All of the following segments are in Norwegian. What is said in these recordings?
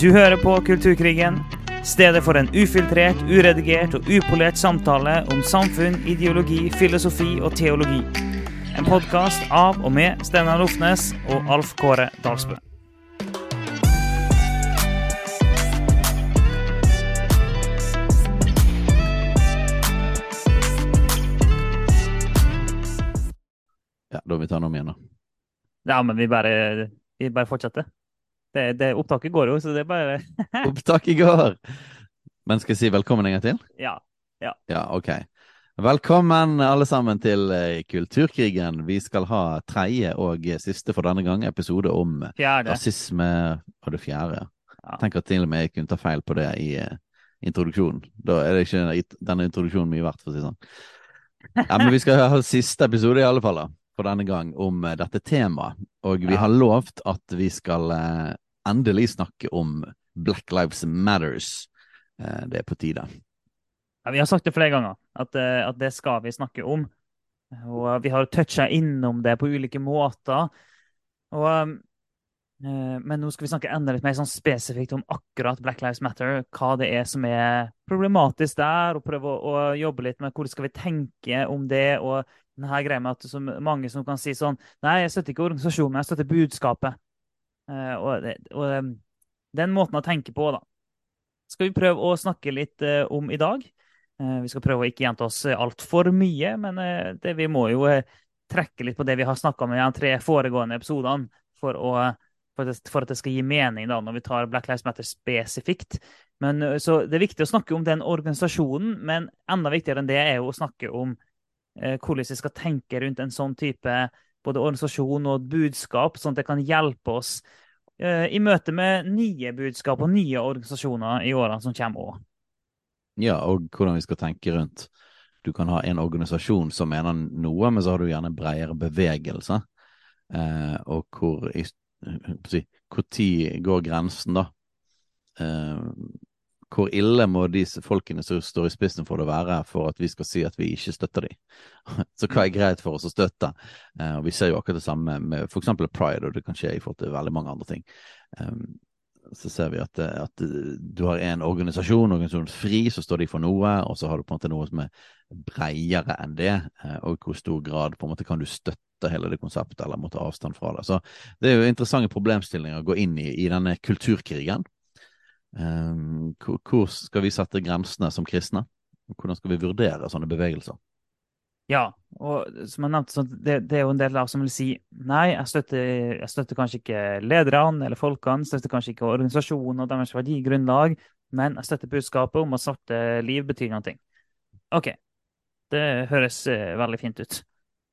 Du hører på Kulturkrigen, stedet for en ufiltrert, uredigert og upolert samtale om samfunn, ideologi, filosofi og teologi. En podkast av og med Steinar Lofnes og Alf Kåre Dalsbø. Ja, da vil vi ta den om igjen, da. Ja, men vi bare, vi bare fortsetter. Det, det opptaket går jo, så det er bare Opptaket går! Men skal jeg si velkommen en gang til? Ja. Ja, ok. Velkommen alle sammen til eh, Kulturkrigen. Vi skal ha tredje og siste for denne gang episode om Fjerde. rasisme og det fjerde. Ja. Tenk at til og med jeg kunne ta feil på det i eh, introduksjonen. Da er det ikke denne introduksjonen mye verdt, for å si det sånn. Ja, men vi skal ha siste episode i alle fall, da, for denne gang, om eh, dette temaet. Og vi Ja. har lovt at vi skal endelig snakke om Black Lives Matters. Eh, det er på tide. Ja, vi har sagt det flere ganger, at, eh, at det skal vi snakke om. Og vi har toucha innom det på ulike måter. Og, eh, men nå skal vi snakke enda litt mer sånn spesifikt om akkurat Black Lives Matter. Hva det er som er problematisk der, og prøve å, å jobbe litt med hvordan skal vi tenke om det. Og denne greia med at så mange som kan si sånn Nei, jeg støtter ikke organisasjonen, jeg støtter budskapet. Eh, og, og den måten å tenke på, da, skal vi prøve å snakke litt eh, om i dag. Eh, Vi skal prøve å ikke gjenta oss altfor mye, men det, vi må jo trekke litt på det vi har snakka om i de tre foregående episodene, for, for, for at det skal gi mening da, når vi tar Black Lives Matter spesifikt. Men, så Det er viktig å snakke om den organisasjonen, men enda viktigere enn det er jo å snakke om eh, hvordan vi skal tenke rundt en sånn type både organisasjon og budskap, sånn at det kan hjelpe oss eh, i møte med nye budskap og nye organisasjoner i årene som kommer òg. Ja, og hvordan vi skal tenke rundt. Du kan ha en organisasjon som mener noe, men så har du gjerne en bredere bevegelse. Eh, og i Hvor tid går grensen, da? Eh, hvor ille må de folkene som står i spissen for det være for at vi skal si at vi ikke støtter dem? så hva er greit for oss å støtte? Eh, og Vi ser jo akkurat det samme med f.eks. pride, og det kan skje i forhold til veldig mange andre ting. Um, så ser vi at, eh, at eh, du har en organisasjon, organisasjonen FRI, så står de for noe, og så har du på en måte noe som er bredere enn det, og i hvor stor grad på en måte kan du støtte hele det konseptet, eller måtte avstand fra det. Så det er jo interessante problemstillinger å gå inn i i denne kulturkrigen. Um, hvor, skal vi sette grensene som kristne? Og Hvordan skal vi vurdere sånne bevegelser? Ja, og som jeg nevnte, det, det er jo en del av som vil si nei, jeg støtter, jeg støtter kanskje ikke lederne eller folkene, støtter kanskje ikke organisasjonen og deres verdigrunnlag, men jeg støtter budskapet om at svarte liv betyr noe. OK, det høres uh, veldig fint ut.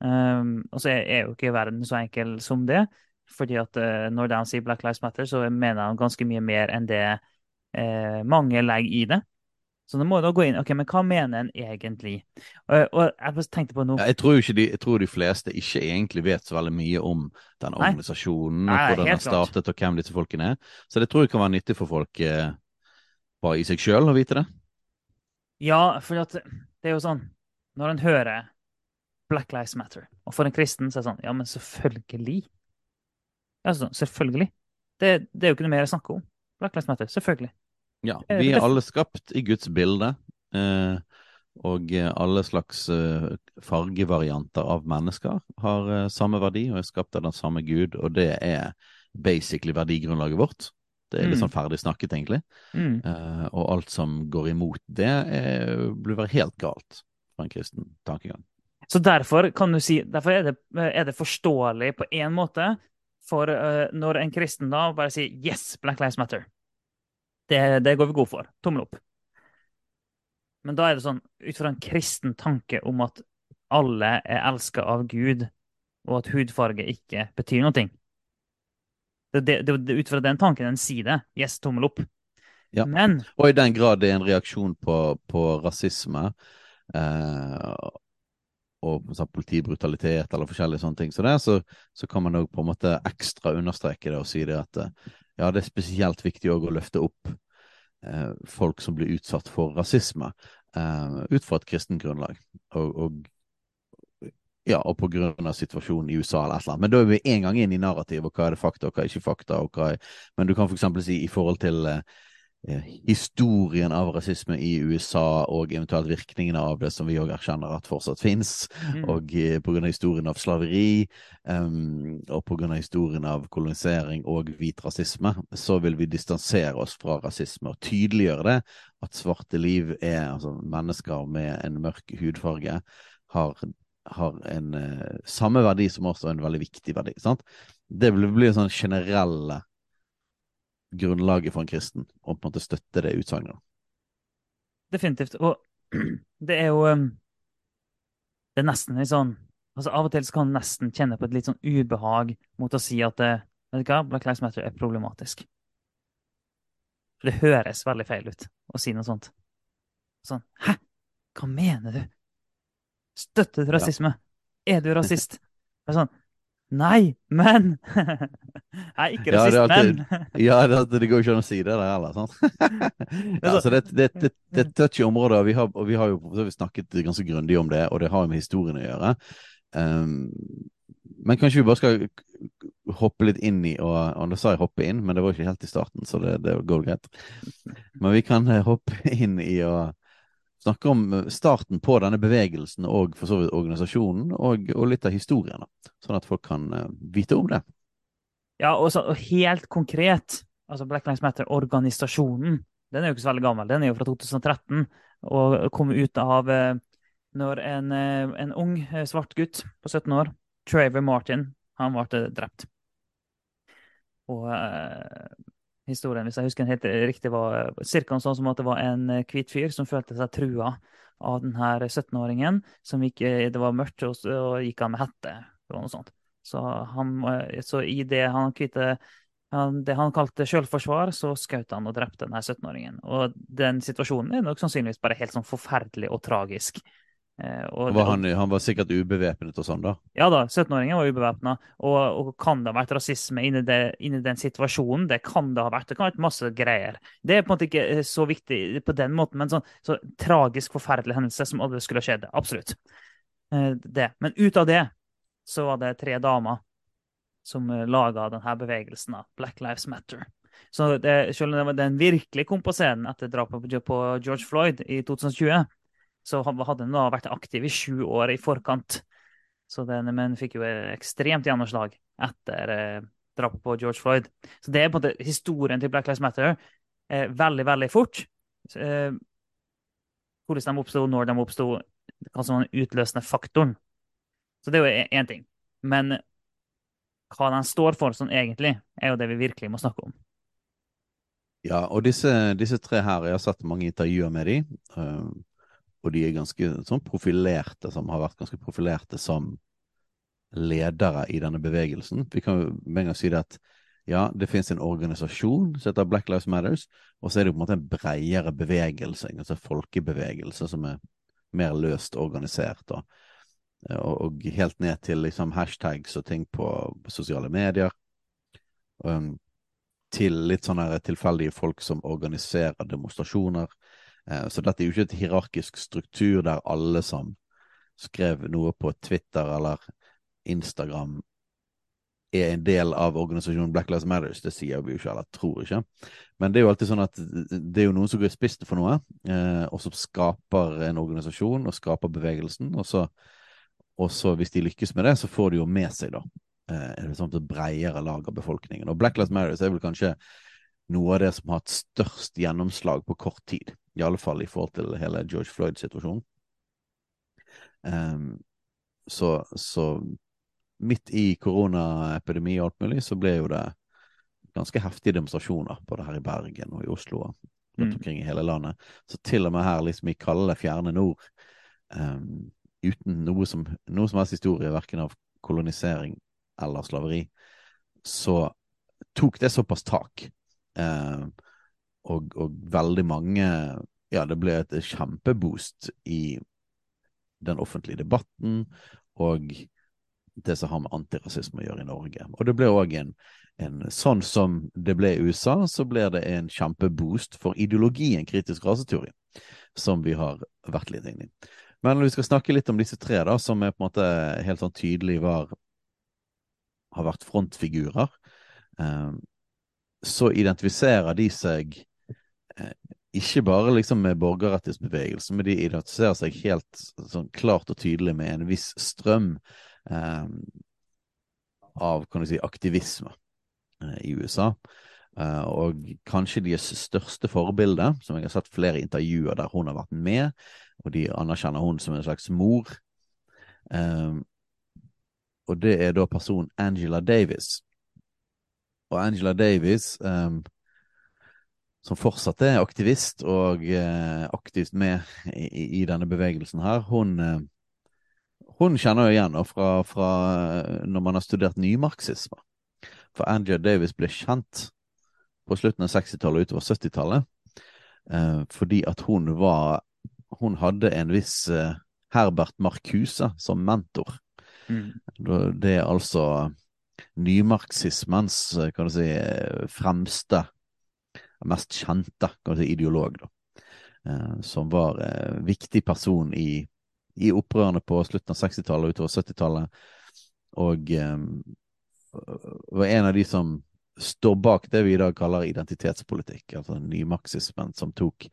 Um, og så er, er jo ikke verden så enkel som det, fordi at uh, når de sier Black Lives Matter, så mener de ganske mye mer enn det eh, mange legger i det. Så nå må du gå inn ok, men hva mener en egentlig? Og, og jeg tenkte på noe Ja, jeg, tror de, jeg tror de fleste ikke egentlig vet så veldig mye om den organisasjonen, Nei, og hvordan den har startet og hvem disse folkene er. Så det tror jeg kan være nyttig for folk eh, bare i seg sjøl å vite det. Ja, for det er jo sånn Når en hører Black Lives Matter, og for en kristen så er det sånn Ja, men selvfølgelig. Ja, sånn, selvfølgelig. Det, det er jo ikke noe mer å snakke om. Black Lives Matter. Selvfølgelig. Ja, Eh, vi er alle skapt i Guds bilde, eh, og eh, alle slags fargevarianter av mennesker har samme verdi og er skapt av den samme Gud, og det er basically verdigrunnlaget vårt. Det er litt Mm. sånn ferdig snakket, egentlig. Mm. Og alt som går imot det, er, blir være helt galt fra en kristen tankegang. Så derfor kan du si Derfor er det, er det forståelig på én måte for uh, når en kristen da bare sier 'Yes, Black Lives Matter'. Det, det går vi god for. Tommel opp. Men da er det sånn ut fra en kristen tanke om at alle er elska av Gud, og at hudfarge ikke betyr noe. Det, det, det, er ut fra den tanken en sier det. Yes, tommel opp. Ja. Men Og i den grad det er en reaksjon på, på rasisme eh, og sånn, politibrutalitet eller forskjellige sånne ting, så, det, så, så kan man òg på en måte ekstra understreke det og si det at eh, ja, det er spesielt viktig òg å løfte opp folk som blir utsatt for rasisme, eh, ut fra et kristent grunnlag. Og, og ja, og på grunn av situasjonen i USA eller et eller annet. Men da er vi en gang inn i narrativet, og hva er det fakta, og hva er ikke fakta. og hva er... Men du kan for eksempel si i forhold til eh, eh historien av rasisme i USA, og eventuelt virkningene av det, som vi òg erkjenner at fortsatt fins, mm. og pga. på grunn av historien av slaveri, um, og av historien av kolonisering og hvit rasisme, så vil vi distansere oss fra rasisme og tydeliggjøre det, at svarte liv er altså mennesker med en mørk hudfarge har har en eh, samme verdi som oss, og en veldig viktig verdi. sant? Det blir, blir sånn generelle grunnlaget for en kristen, og på en måte støtte det utsagnet. Definitivt. Og det er jo um, Det er nesten litt sånn altså Av og til så kan du nesten kjenne på et litt sånn ubehag mot å si at det, vet du hva, Black Lives Matter er problematisk. For det høres veldig feil ut å si noe sånt. Sånn Hæ? Hva mener du? Støtter du rasisme? Ja. Er du rasist? Det er sånn Nei, men Jeg er ikke rasist, ja, men Ja, det, det, går ikke an å si det der heller. sant? ja, så det, det, det, det et touchy område, og vi har, og vi har jo snakket ganske grundig om det, og det har jo med historien å gjøre. Um, men kanskje vi bare skal hoppe litt inn i og, og Da sa jeg hoppe inn, men det var ikke helt i starten, så det, det går greit. Men vi kan eh, hoppe inn i å snakker om eh, starten på denne bevegelsen og for så vidt organisasjonen, og, og litt av historien, sånn at folk kan uh, vite om det. Ja, og, så, og, helt konkret, altså Black Lives Matter-organisasjonen, den er jo ikke så veldig gammel. Den er jo fra 2013 og kom ut av uh, når en, en ung svart gutt på 17 år, Traver Martin, han ble drept. Og historien, hvis jeg husker den helt riktig, var ca. sånn som at det var en eh, hvit fyr som følte seg trua av denne 17-åringen. som gikk, eh, Det var mørkt, og, og gikk han med hette og noe sånt. Så, han, eh, så i det han hvite det han kalte selvforsvar, så skjøt han og drepte denne 17-åringen. Og den situasjonen er nok sannsynligvis bare helt sånn forferdelig og tragisk. Eh, var han, han, var sikkert ubevæpnet og sånn, da? Ja da, 17-åringen var ubevæpna. Og, og, kan det ha vært rasisme inni, det, inni, den situasjonen? Det kan det ha vært. Det kan ha vært masse greier. Det er på en måte ikke eh, så viktig på den måten, men sånn så tragisk, forferdelig hendelse som aldri skulle ha skjedd. Absolutt. Eh, det. Men ut av det så var det tre damer som laga denne bevegelsen Black Lives Matter. Så det, selv om den virkelig kom på scenen etter drapet på George Floyd i 2020, så hadde han da vært aktiv i sju år i forkant. Så den, men fikk jo ekstremt gjennomslag etter eh, drapet på George Floyd. Så det er på en måte historien til Black Lives Matter eh, veldig, veldig fort. Eh, hvordan de oppsto, når de oppsto, hva som var den utløsende faktoren. Så det er jo én ting. Men hva den står for sånn egentlig, er jo det vi virkelig må snakke om. Ja, og disse, disse tre her, jeg har sett mange intervjuer med dem. Uh, og de er ganske sånn profilerte, som har vært ganske profilerte som ledere i denne bevegelsen. Vi kan med en gang si det at ja, det finnes en organisasjon som heter Black Lives Matters, og så er det på en måte en bredere bevegelse, en altså folkebevegelse som er mer løst organisert. Og, og helt ned til liksom hashtags og ting på sosiale medier. Um, til litt sånne tilfeldige folk som organiserer demonstrasjoner. Eh, så dette er jo ikke et hierarkisk struktur der alle som skrev noe på Twitter eller Instagram, er en del av organisasjonen Black Lives Matters. Det sier vi jo ikke, eller tror ikke. Men det er jo alltid sånn at det er jo noen som går i spissen for noe, eh, og som skaper en organisasjon og skaper bevegelsen. Og så, og så, hvis de lykkes med det, så får de jo med seg da eh, et sånt bredere lag av befolkningen. Og Black Lives Matters er vel kanskje noe av det som har hatt størst gjennomslag på kort tid. I alle fall i forhold til hele George Floyd-situasjonen. Um, så, så, midt i koronaepidemi og alt mulig, så ble jo det ganske heftige demonstrasjoner både her i Bergen og i Oslo og rundt mm. omkring i hele landet. Så til og med her liksom i kalde, fjerne nord, um, uten noe som, noe som helst historie, verken av kolonisering eller slaveri, så tok det såpass tak. Uh, og, og, veldig mange Ja, det ble et kjempeboost i den offentlige debatten og det som har med antirasisme å gjøre i Norge. Og det ble òg en, en, Sånn som det ble i USA, så ble det en kjempeboost for ideologien kritisk raseteori, som vi har vært litt inne i. Men vi skal snakke litt om disse tre, da, som er på en måte helt sånn tydelig var har vært frontfigurer. Um, så identifiserer de seg ikke bare liksom med borgerrettighetsbevegelsen, men de identifiserer seg helt sånn klart og tydelig med en viss strøm eh, av kan du si, aktivisme eh, i USA. Eh, og kanskje deres største forbilde, som jeg har sett flere intervjuer der hun har vært med, og de anerkjenner hun som en slags mor. Eh, og det er da personen Angela Davis. Og Angela Davis eh, som fortsatt er aktivist og eh, aktivt med i, i, denne bevegelsen her, hun, eh, hun kjenner jo igjen fra, fra, eh, når man har studert nymarxisme. For Angela Davis ble kjent på slutten av 60-tallet og utover 70-tallet eh, fordi at hun var Hun hadde en viss eh, Herbert Marcuse som mentor. Mm. Det er altså nymarxismens kan du si, fremste mest kjente si, ideolog, da, eh, som var eh, viktig person i, i opprørene på slutten av 60-tallet og utover 70-tallet, og eh, var en av de som står bak det vi i dag kaller identitetspolitikk, altså nymarxismen som tok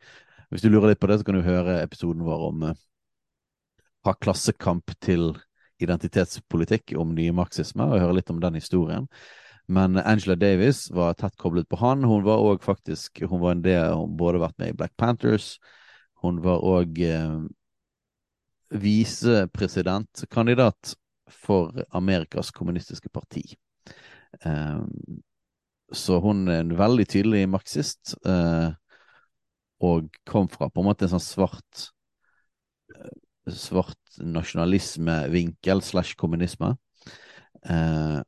Hvis du lurer litt på det, så kan du høre episoden vår om fra klassekamp til identitetspolitikk om nymarxisme, og høre litt om den historien. Men Angela Davis var tett koblet på han. Hun var òg faktisk Hun var en del Hun både vært med i Black Panthers. Hun var òg eh, visepresidentkandidat for Amerikas kommunistiske parti. Eh, så hun er en veldig tydelig marxist, eh, og kom fra på en måte en sånn svart eh, svart nasjonalismevinkel slash kommunisme. Eh,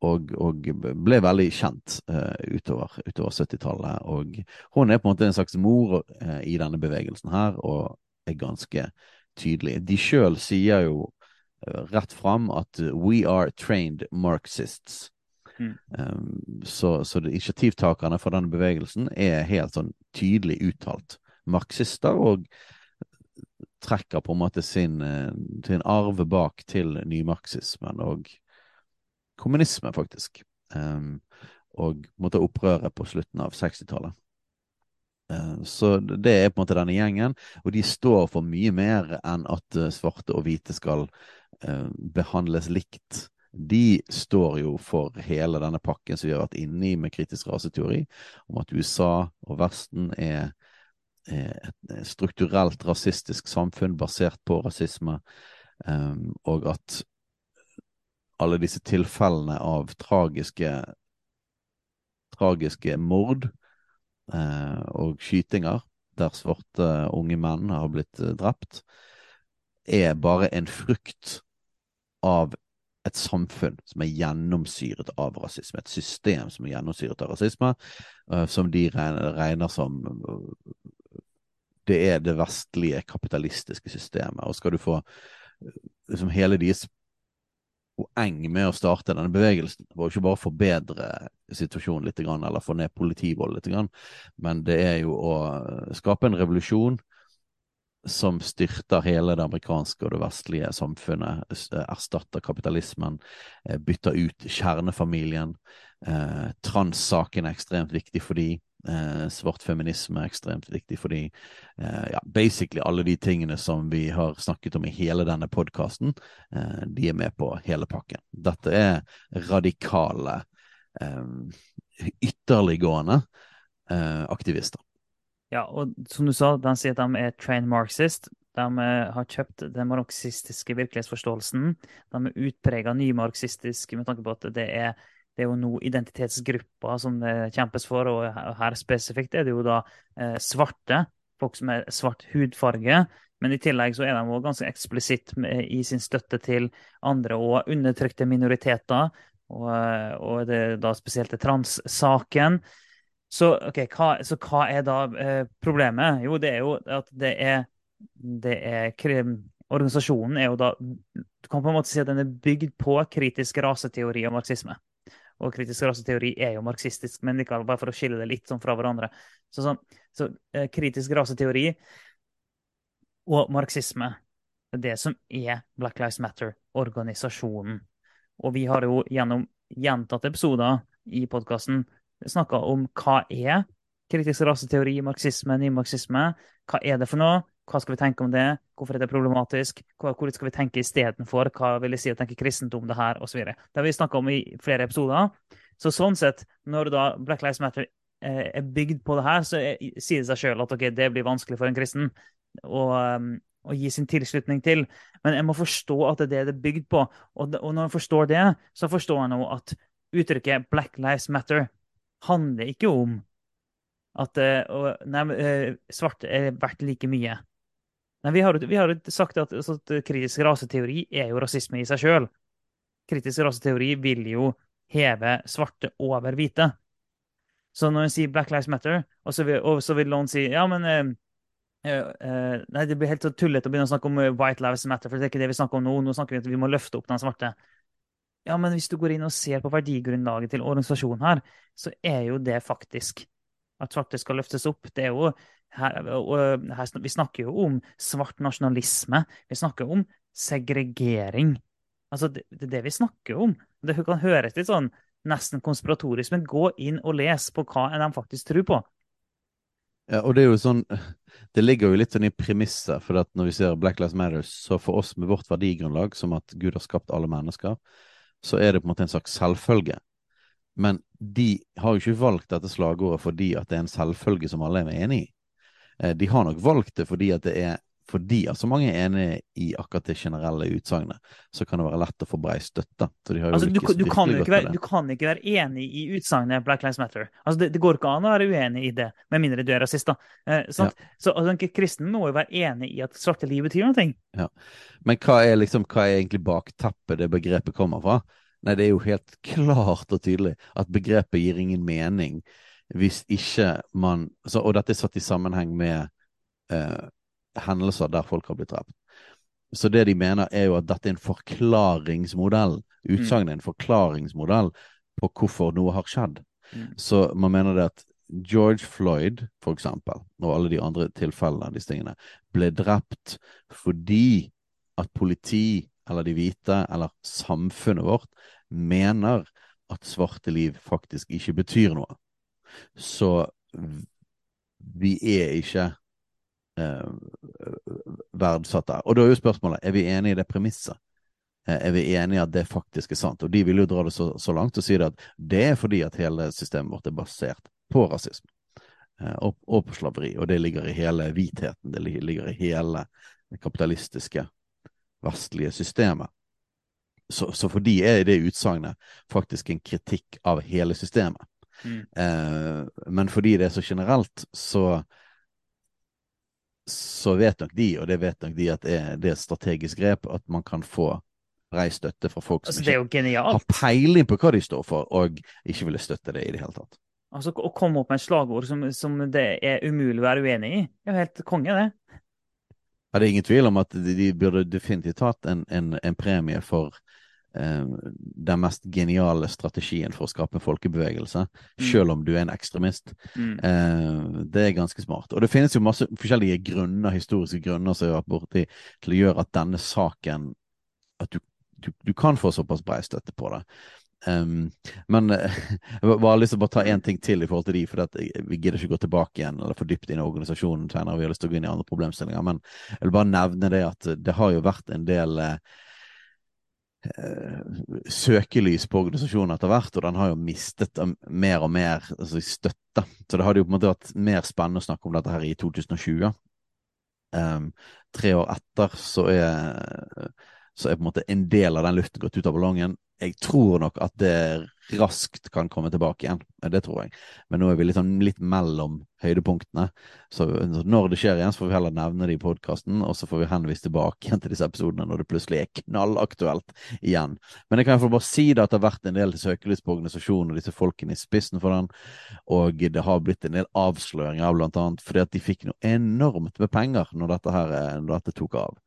og, og, ble veldig kjent uh, utover, utover 70-tallet. Og hun er på en måte en slags mor uh, i denne bevegelsen her, og er ganske tydelig. De sjøl sier jo uh, rett fram at 'we are trained marxists'. Mm. Um, så, så initiativtakerne for denne bevegelsen er helt sånn tydelig uttalt marxister, og trekker på en måte sin, sin arve bak til nymarxismen. og kommunisme, faktisk. Um, og måtte opprøret på slutten av 60-tallet. Uh, så det er på en måte denne gjengen, og de står for mye mer enn at uh, svarte og hvite skal uh, behandles likt. De står jo for hele denne pakken som vi har vært inne i med kritisk raseteori, om at USA og Vesten er, er et strukturelt rasistisk samfunn basert på rasisme, um, og at alle disse tilfellene av tragiske tragiske mord eh, og skytinger der svarte unge menn har blitt eh, drept, er bare en frukt av et samfunn som er gjennomsyret av rasisme. Et system som er gjennomsyret av rasisme, eh, som de regner, regner, som Det er det vestlige kapitalistiske systemet. Og skal du få liksom hele deres poeng med å starte denne bevegelsen. Det var ikke bare å forbedre situasjonen litt, eller få ned politivold litt, men det er jo å skape en revolusjon som styrter hele det amerikanske og det vestlige samfunnet, erstatter kapitalismen, eh, bytter ut kjernefamilien. Eh, Transsaken er ekstremt viktig for de. Eh, svart feminisme er ekstremt viktig fordi eh, ja, basically alle de tingene som vi har snakket om i hele denne podkasten, eh, de er med på hele pakken. Dette er radikale, eh, ytterliggående eh, aktivister. Ja, og som du sa, de sier at de er trained marxist. De eh, har kjøpt den marxistiske virkelighetsforståelsen. De er utprega nymarxistiske med tanke på at det er det er jo nå identitetsgrupper som det kjempes for, og her spesifikt er det jo da eh, svarte. Folk som er svart hudfarge. Men i tillegg så er de også ganske eksplisitt i sin støtte til andre og undertrykte minoriteter. Og, eh, og det er da spesielt trans-saken. Så, okay, hva, så hva er da eh, problemet? Jo, det er jo at det er, det er Organisasjonen er jo da Du kan på en måte si at den er bygd på kritisk raseteori og marxisme og kritisk raseteori er jo marxistisk, men likevel bare for å skille det litt sånn fra hverandre. Så, sånn, så eh, kritisk raseteori og marxisme er det som er Black Lives Matter-organisasjonen. Og vi har jo gjennom gjentatte episoder i podkasten snakka om hva er kritisk raseteori, marxisme, nymarxisme. Hva er det for noe? Hva skal vi tenke om det? Hvorfor er det problematisk? Hvor skal vi tenke istedenfor? Hva vil det si å tenke kristendom, det her, osv. Det har vi snakka om i flere episoder. Så sånn sett, når da Black Lives Matter eh, er bygd på det her, så sier det seg sjøl at okay, det blir vanskelig for en kristen å, um, å, gi sin tilslutning til. Men jeg må forstå at det er det det er bygd på. Og, når jeg forstår det, så forstår jeg nå at uttrykket Black Lives Matter handler ikke om at uh, nei, uh, er verdt like mye. Nei, vi har, vi har sagt at, altså, at, kritisk raseteori er jo rasisme i seg sjøl. Kritisk raseteori vil jo heve svarte over hvite. Så når en sier Black Lives Matter, og så vil, og så vil noen si ja, men uh, Nei, det blir helt så tullete å begynne å snakke om White Lives Matter, for det er ikke det vi snakker om nå. Nå snakker vi at vi må løfte opp den svarte. Ja, men hvis du går inn og ser på verdigrunnlaget til organisasjonen her, så er jo det faktisk at faktisk skal løftes opp. Det er jo her, her, Vi snakker jo om svart nasjonalisme. Vi snakker om segregering. Altså, det, det er det vi snakker om. Det kan høres litt sånn nesten konspiratorisk, men gå inn og les på hva de faktisk tror på. Ja, og det er jo sånn Det ligger jo litt sånn i premisset, for når vi ser Black Lives Matter, så for oss med vårt verdigrunnlag, som at Gud har skapt alle mennesker, så er det på en måte en slags selvfølge men de har jo ikke valgt dette slagordet fordi at det er en selvfølge som alle er enig i. Eh, de har nok valgt det fordi at det er fordi at så mange er enig i akkurat det generelle utsagnet, så kan det være lett å få brei støtte. Altså, du, du, kan være, du, kan ikke være, enig i utsagnet Black Lives Matter. Altså, det, det, går ikke an å være uenig i det, med mindre du er rasist. da. Eh, ja. Så altså, Kristen må jo være enig i at svarte liv betyr noe. Ja. Men hva er, liksom, hva er egentlig bakteppet det begrepet kommer fra? Nei, det er jo helt klart og tydelig at begrepet gir ingen mening hvis ikke man så, Og dette er satt i sammenheng med eh, hendelser der folk har blitt drept. Så det de mener, er jo at dette er en forklaringsmodell. Utsagnet er en forklaringsmodell på hvorfor noe har skjedd. Mm. Så man mener det at George Floyd, for eksempel, og alle de andre tilfellene av disse tingene, ble drept fordi at politi eller de hvite, eller samfunnet vårt, mener at svarte liv faktisk ikke betyr noe. Så vi er ikke eh, verdsatt der. Og da er jo spørsmålet er vi enige i det premisset. Eh, er vi enige i at det faktisk er sant? Og de vil jo dra det så, så langt og si det at det er fordi at hele systemet vårt er basert på rasisme eh, og, og, på slaveri. Og det ligger i hele hvitheten. Det ligger i hele det kapitalistiske vestlige systemet. Så, så for de er det utsagnet faktisk en kritikk av hele systemet. Mm. Eh, men fordi det er så generelt, så så vet nok de, og det vet nok de, at det er, det et strategisk grep, at man kan få brei støtte fra folk som altså, ikke har peiling på hva de står for, og ikke ville støtte det i det hele tatt. Altså, Å komme opp med et slagord som, som det er umulig å være uenig i, er jo helt konge, det. Ja, det er ingen tvil om at de, de burde definitivt hatt en, en, en premie for eh, den mest geniale strategien for å skape en folkebevegelse, mm. selv om du er en ekstremist. Mm. Eh, det er ganske smart. Og det finnes jo masse forskjellige grunner, historiske grunner som har vært borti til å gjøre at denne saken At du, du, du kan få såpass brei støtte på det. Um, men uh, jeg bare lyst til å bare ta én ting til i forhold til de, for vi gidder ikke gå tilbake igjen eller for dypt inn i organisasjonen senere. Vi har lyst til å gå inn i andre problemstillinger. Men jeg vil bare nevne det at det har jo vært en del uh, søkelys på organisasjonen etter hvert, og den har jo mistet mer og mer altså, støtte. Så det hadde jo på en måte vært mer spennende å snakke om dette her i 2020. Um, tre år etter så er, så er på en måte en del av den luften gått ut av ballongen jeg tror nok at det raskt kan komme tilbake igjen. Det tror jeg. Men nå er vi litt, sånn, litt mellom høydepunktene. Så når det skjer igjen, så får vi heller nevne det i podkasten, og så får vi henvise tilbake igjen til disse episodene når det plutselig er knallaktuelt igjen. Men jeg kan iallfall bare si det at det har vært en del søkelys på organisasjonen og disse folkene i spissen for den, og det har blitt en del avsløringer, blant annet fordi at de fikk noe enormt med penger når dette, her, når dette tok av.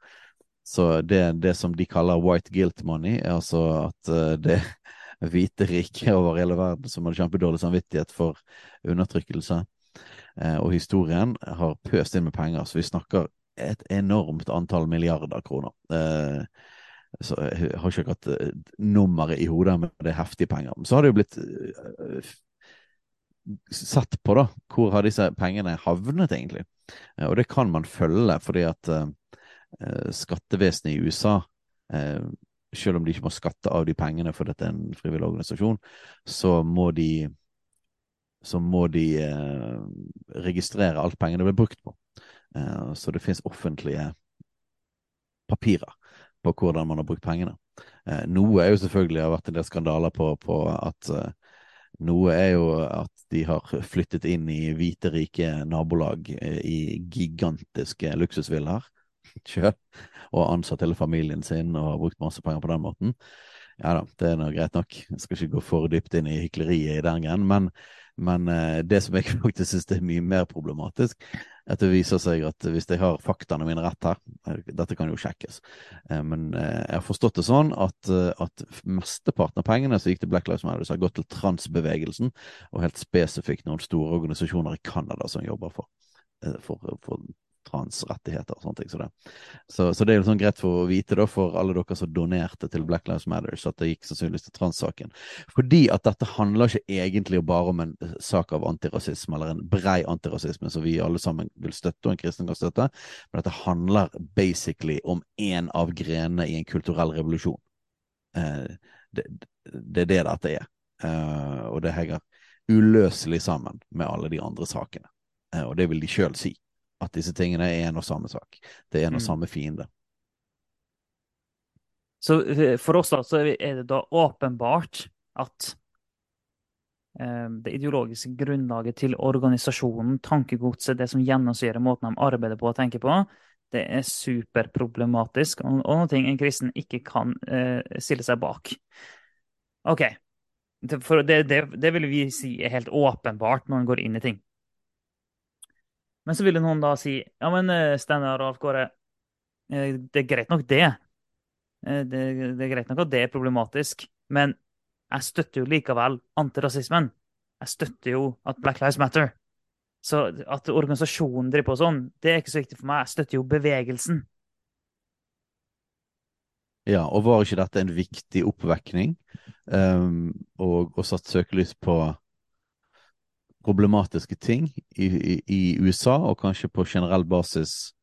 Så det, det som de kaller white guilt money, er altså at uh, det hvite riket over hele verden som hadde kjempedårlig samvittighet for undertrykkelse uh, og historien, har pøst inn med penger. Så vi snakker et enormt antall milliarder kroner. Eh, så jeg har ikke akkurat eh, nummeret i hodet, men det er heftige penger. Så har det jo blitt sett på, da, hvor har disse pengene havnet, egentlig? Og det kan man følge, fordi at skattevesenet i USA selv om de ikke må skatte av de pengene for dette er en frivillig organisasjon, så må de så må de eh, registrere alt pengene blir brukt på. Eh, så det finnes offentlige papirer på hvordan man har brukt pengene. Eh, noe er jo selvfølgelig har vært en del skandaler på, på at eh, noe er jo at de har flyttet inn i hvite, rike nabolag eh, i gigantiske luksusvillaer sjøl, og ansatt hele familien sin og har brukt masse penger på den måten. Ja da, det er nå greit nok. Jeg skal ikke gå for dypt inn i hykleriet i den greien, men men uh, det som jeg faktisk syns er mye mer problematisk, at det viser seg at hvis jeg har faktaene mine rett her eh, Dette kan jo sjekkes, uh, men jeg har forstått det sånn at, at mesteparten av pengene som gikk til Black Lives Matter, har gått til transbevegelsen, og helt spesifikt noen store organisasjoner i Canada som jobber for, for, for transrettigheter og sånne ting. Så det, så, så det er jo sånn greit for å vite da, for alle dere som donerte til Black Lives Matter, at det gikk sannsynligvis til transsaken. Fordi at dette handler ikke egentlig bare om en eh, sak av antirasisme, eller en brei antirasisme som vi alle sammen vil støtte, og en kristen kan støtte, men dette handler basically om én av grenene i en kulturell revolusjon. Eh, det, det, er det dette er. Eh, og det henger uløselig sammen med alle de andre sakene. Eh, og det vil de sjøl si at disse tingene er en og samme sak. Det er en og mm. samme fiende. Så eh, for oss da, så er det da åpenbart at eh, det ideologiske grunnlaget til organisasjonen, tankegodset, det som gjennomsyrer måten de arbeider på og tenker på, det er superproblematisk, og, noe en kristen ikke kan eh, stille seg bak. OK. For det, det, det vil vi si er helt åpenbart når en går inn i ting. Men så ville noen da si ja, men eh, Steinar og Alf Kåre, eh, det er greit nok det. Eh, det. Det er greit nok at det er problematisk, men jeg støtter jo likevel antirasismen. Jeg støtter jo at Black Lives Matter. Så at organisasjonen driver på sånn, det er ikke så viktig for meg. Jeg støtter jo bevegelsen. Ja, og var ikke dette en viktig oppvekning? Um, og, og satt søkelys på problematiske ting i, i, i, USA, og kanskje på generell basis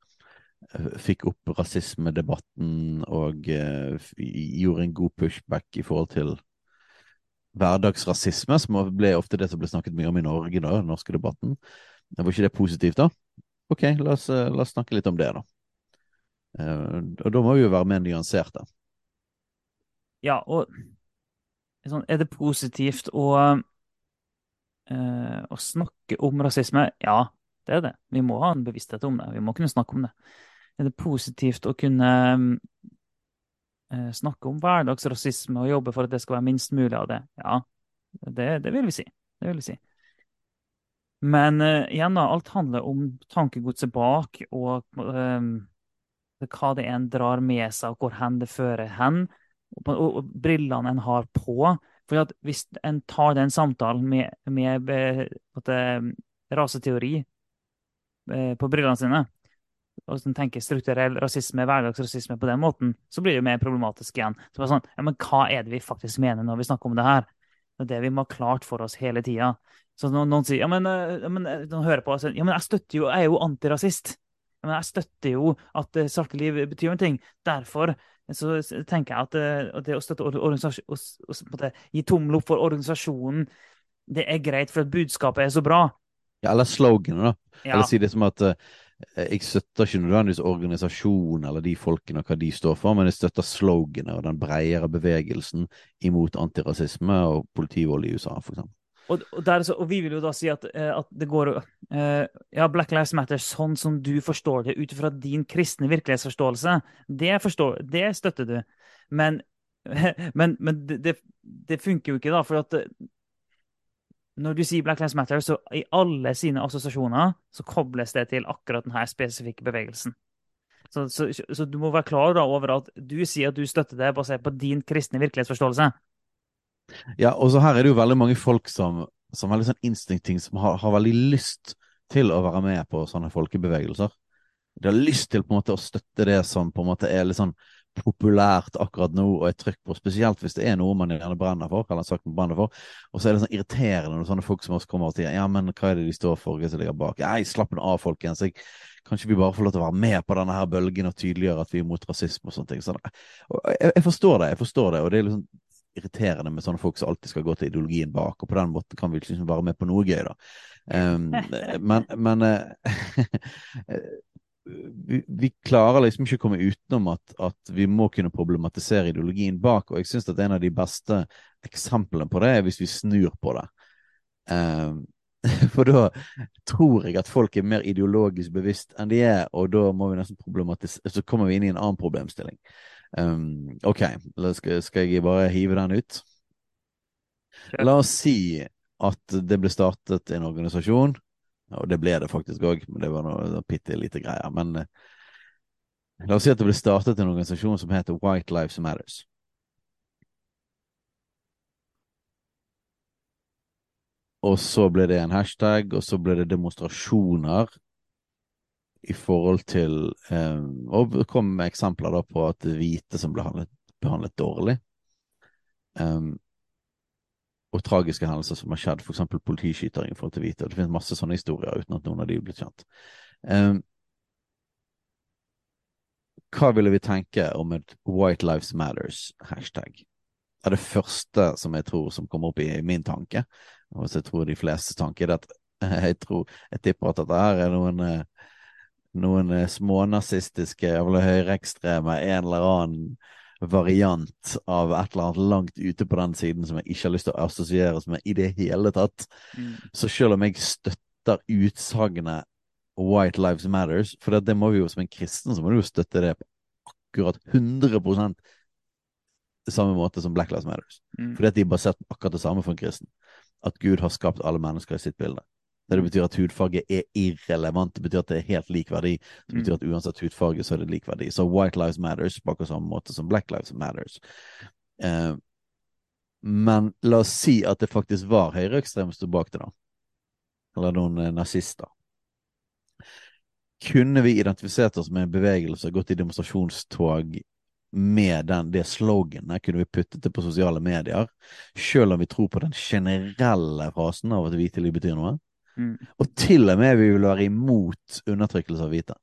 uh, fikk opp rasismedebatten og uh, gjorde en god pushback i forhold til hverdagsrasisme, som ble ofte det som ble snakket mye om i Norge, da, den norske debatten. Var ikke det positivt, da? Ok, la oss, uh, la oss snakke litt om det, da. og da må vi jo være mer nyanserte. Ja, og sånn, er det positivt å eh, å snakke om rasisme, ja, det er det. Vi må ha en bevissthet om det. Vi må kunne snakke om det. Er det positivt å kunne eh, snakke om hverdagsrasisme og jobbe for at det skal være minst mulig av det? Ja, det, det vil vi si. Det vil vi si. Men eh, igjen, da, alt handler om tankegodset bak, og uh, hva det en drar med seg, og hvor hen det fører hen. Og, og, og brillene en har på. For hvis en tar den samtalen med, med at, raseteori eh, på brillene sine, og hvis tenker strukturell rasisme, hverdagsrasisme på den måten, så blir det jo mer problematisk igjen. Så bare sånn, ja, men Hva er det vi faktisk mener når vi snakker om det her? Det er det vi må ha klart for oss hele tida. Så noen sier ja, men, eh, ja, men, eh, noen hører på og sier, ja, men jeg støtter jo, jeg er jo antirasist. Ja, men jeg støtter jo at svarte liv betyr noe. Derfor så tenker jeg at det, eh, det å støtte organisasjon, gi tommel opp for organisasjonen, det er greit, for at budskapet er så bra. Ja, eller sloganet, da. Ja. Eller si det som at uh, jeg støtter ikke nødvendigvis organisasjonen eller de folkene og hva de står for, men jeg støtter sloganet og den bredere bevegelsen imot antirasisme og politivold i USA, for eksempel. Og, og, så, og, vi vil jo da si at, eh, at det går uh, Ja, Black Lives Matter sånn som du forstår det ut fra din kristne virkelighetsforståelse, det, forstår, det støtter du. Men, men, men det, det, funker jo ikke, da. For at eh, når du sier Black Lives Matter, så i alle sine assosiasjoner så kobles det til akkurat denne spesifikke bevegelsen. Så, så, så du må være klar da, over at du sier at du støtter det basert på din kristne virkelighetsforståelse. Ja, og så her er det jo veldig mange folk som, som veldig sånn instinkting, som har, har, veldig lyst til å være med på sånne folkebevegelser. de har lyst til på en måte å støtte det som på en måte er litt sånn populært akkurat nå og er trykk på, spesielt hvis det er noe man gjerne brenner for. eller sagt man brenner for, Og så er det sånn irriterende når sånne folk som oss kommer og sier ja, men hva er det de står for, hva som ligger bak? Nei, slapp av, folkens. Jeg, kanskje vi bare får lov til å være med på denne her bølgen og tydeliggjøre at vi er mot rasisme og sånne ting. Sånn, jeg, jeg, forstår det, jeg forstår det, og det er liksom irriterende med sånne folk som alltid skal gå til ideologien bak, og på den måten kan vi liksom være med på noe gøy, da. Um, men, men vi, vi, klarer liksom ikke å komme utenom at, at, vi må kunne problematisere ideologien bak, og jeg syns at en av de beste eksemplene på det er hvis vi snur på det. Um, for da tror jeg at folk er mer ideologisk bevisst enn de er, og da må vi nesten problematisere Så kommer vi inn i en annen problemstilling. Um, OK, skal, skal jeg bare hive den ut? La oss si at det ble startet en organisasjon og det ble det faktisk òg, men det var noe bitte lite greier. Men eh, la oss si at det ble startet en organisasjon som heter White Lives Matters. Og så ble det en hashtag, og så ble det demonstrasjoner i forhold til eh, Og kom med eksempler da på at hvite som ble behandlet, behandlet dårlig. Um, og tragiske hendelser som har skjedd, f.eks. politiskyting i forhold til hvite. Det finnes masse sånne historier uten at noen av de er blitt kjent. Um, hva ville vi tenke om et White Lives Matters-hashtag? Det er det første som jeg tror som kommer opp i min tanke, og jeg tror de fleste tanker, er at jeg tror, jeg tipper at dette her er noen eh, noen eh, smånazistiske eller høyreekstreme, en eller annen variant av et eller annet langt ute på den siden som jeg ikke har lyst til å assosieres med i det hele tatt. Mm. Så selv om jeg støtter utsagnet White Lives Matters, for det, det, må vi jo som en kristen så må du jo støtte det på akkurat 100 det samme måte som Black Lives Matters. Mm. Fordi at de er basert på akkurat det samme for en kristen. At Gud har skapt alle mennesker i sitt bilde. Det, det betyr at hudfarge er irrelevant. Det betyr at det er helt lik verdi. Det betyr at uansett hudfarge, så er det lik verdi. Så White Lives Matters på akkurat samme måte som Black Lives Matters. Eh, men la oss si at det faktisk var høyreekstreme som sto bak det, da. Eller noen eh, nazister. Kunne vi identifisert oss med en bevegelse gått i demonstrasjonstog med den, det sloganet kunne vi puttet det på sosiale medier, selv om vi tror på den generelle frasen av at hvite liv betyr noe. Mm. Og til og med vi vil være imot undertrykkelse av hvite.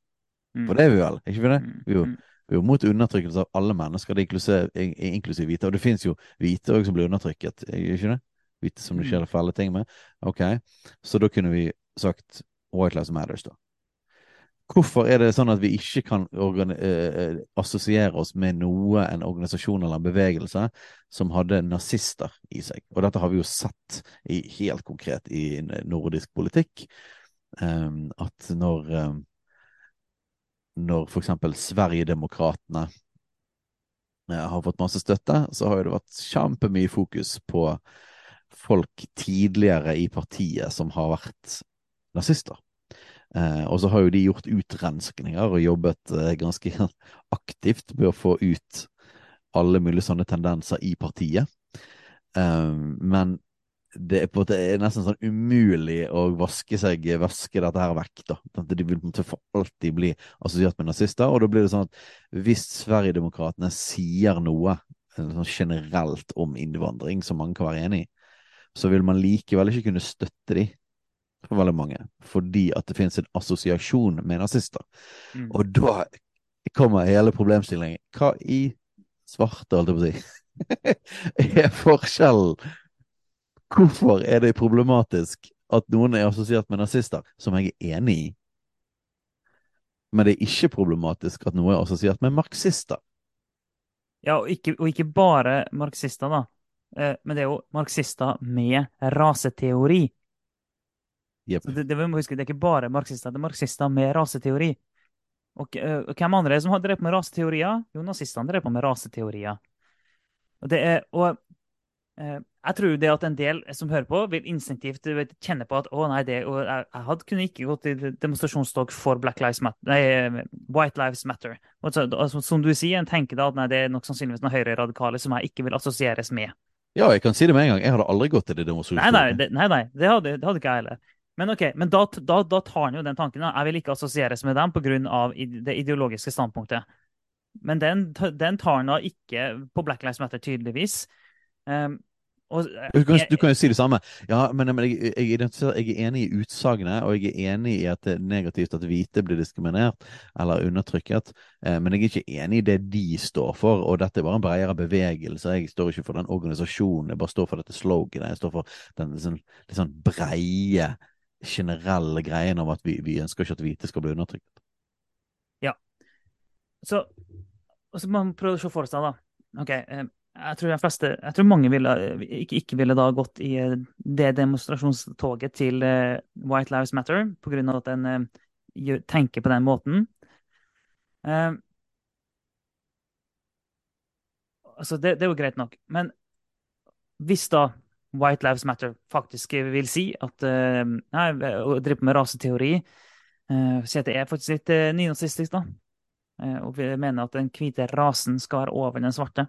Mm. For det er vi vel, ikke vi det? Mm. Vi er jo, mm. vi er jo mot undertrykkelse av alle mennesker, det inklusiv, inklusiv hvite. Og det fins jo hvite òg som blir undertrykket, ikke det? Hvite som det mm. skjer fæle ting med. Ok, så da kunne vi sagt White Lives Matters, da. Hvorfor er det sånn at vi ikke kan eh, assosiere oss med noe, en organisasjon eller en bevegelse, som hadde nazister i seg? Og dette har vi jo sett i, helt konkret i nordisk politikk. Um, at når um, når f.eks. Sverigedemokraterna har fått masse støtte, så har det vært kjempemye fokus på folk tidligere i partiet som har vært nazister. Eh, og så har jo de gjort utrenskninger og jobbet eh, ganske aktivt med å få ut alle mulige sånne tendenser i partiet. Eh, men det er, på det er nesten sånn umulig å vaske seg, vaske dette her vekk. da. De vil for alltid bli assosiert med nazister. Og da blir det sånn at hvis Sverigedemokraterna sier noe sånn generelt om innvandring som mange kan være enig i, så vil man likevel ikke kunne støtte de for veldig mange, fordi at det finnes en assosiasjon med nazister. Mm. Og da kommer hele problemstillingen. Hva i svarte, holdt jeg på å si, er forskjellen? Hvorfor er det problematisk at noen er assosiert med nazister, som jeg er enig i? Men det er ikke problematisk at noe er assosiert med marxister. Ja, og ikke, og ikke bare marxister, da. Eh, men det er jo marxister med raseteori. Yep. Det, det, vi må huske, det er ikke bare marxister, det er marxister med raseteori. Og, og hvem andre er det som har drevet med raseteorier? Jo, nazistene drev på med raseteorier. Og, det er, og eh, jeg tror det at en del som hører på, vil instinktivt vet, kjenne på at å nei, det, og jeg, jeg hadde kunne ikke gått i demonstrasjonstog for Black Lives Matter, nei, White Lives Matter. Så, altså, som du sier, en tenker da at nei, det er nok sannsynligvis noen høyreradikale som jeg ikke vil assosieres med. Ja, jeg kan si det med en gang. Jeg hadde aldri gått til det demonstrasjonstoget. Nei, nei, det, nei, nei, det hadde, det hadde ikke jeg heller. Men ok, men da, da, da tar han jo den tanken. da. Jeg vil ikke assosieres med dem pga. det ideologiske standpunktet. Men den, den tar han da ikke på Black Lives Matter, tydeligvis. Um, og, du, kan, du, kan, jo si det samme. Ja, men, men jeg, jeg, jeg, er enig i utsagnet, og jeg er enig i at det er negativt at hvite blir diskriminert eller undertrykket. Eh, men jeg er ikke enig i det de står for, og dette er bare en bredere bevegelse. Jeg står ikke for den organisasjonen, jeg bare står for dette sloganet. Jeg står for den liksom, litt sånn breie, generelle greien om at vi, vi ønsker ikke at hvite skal bli undertrykt. Ja. Så, og så man prøve å se for seg, da. Ok, eh, jeg tror, fleste, jeg tror mange ville, ikke, ikke, ville da gått i eh, det demonstrasjonstoget til uh, White Lives Matter pga. at en tenker på den måten. Uh, altså det, det, er jo greit nok. Men hvis da White Lives Matter faktisk vil si at uh, nei, å drive med raseteori uh, Si at det er faktisk litt uh, nynazistisk, da. og vi mener at den hvite rasen skal være over den svarte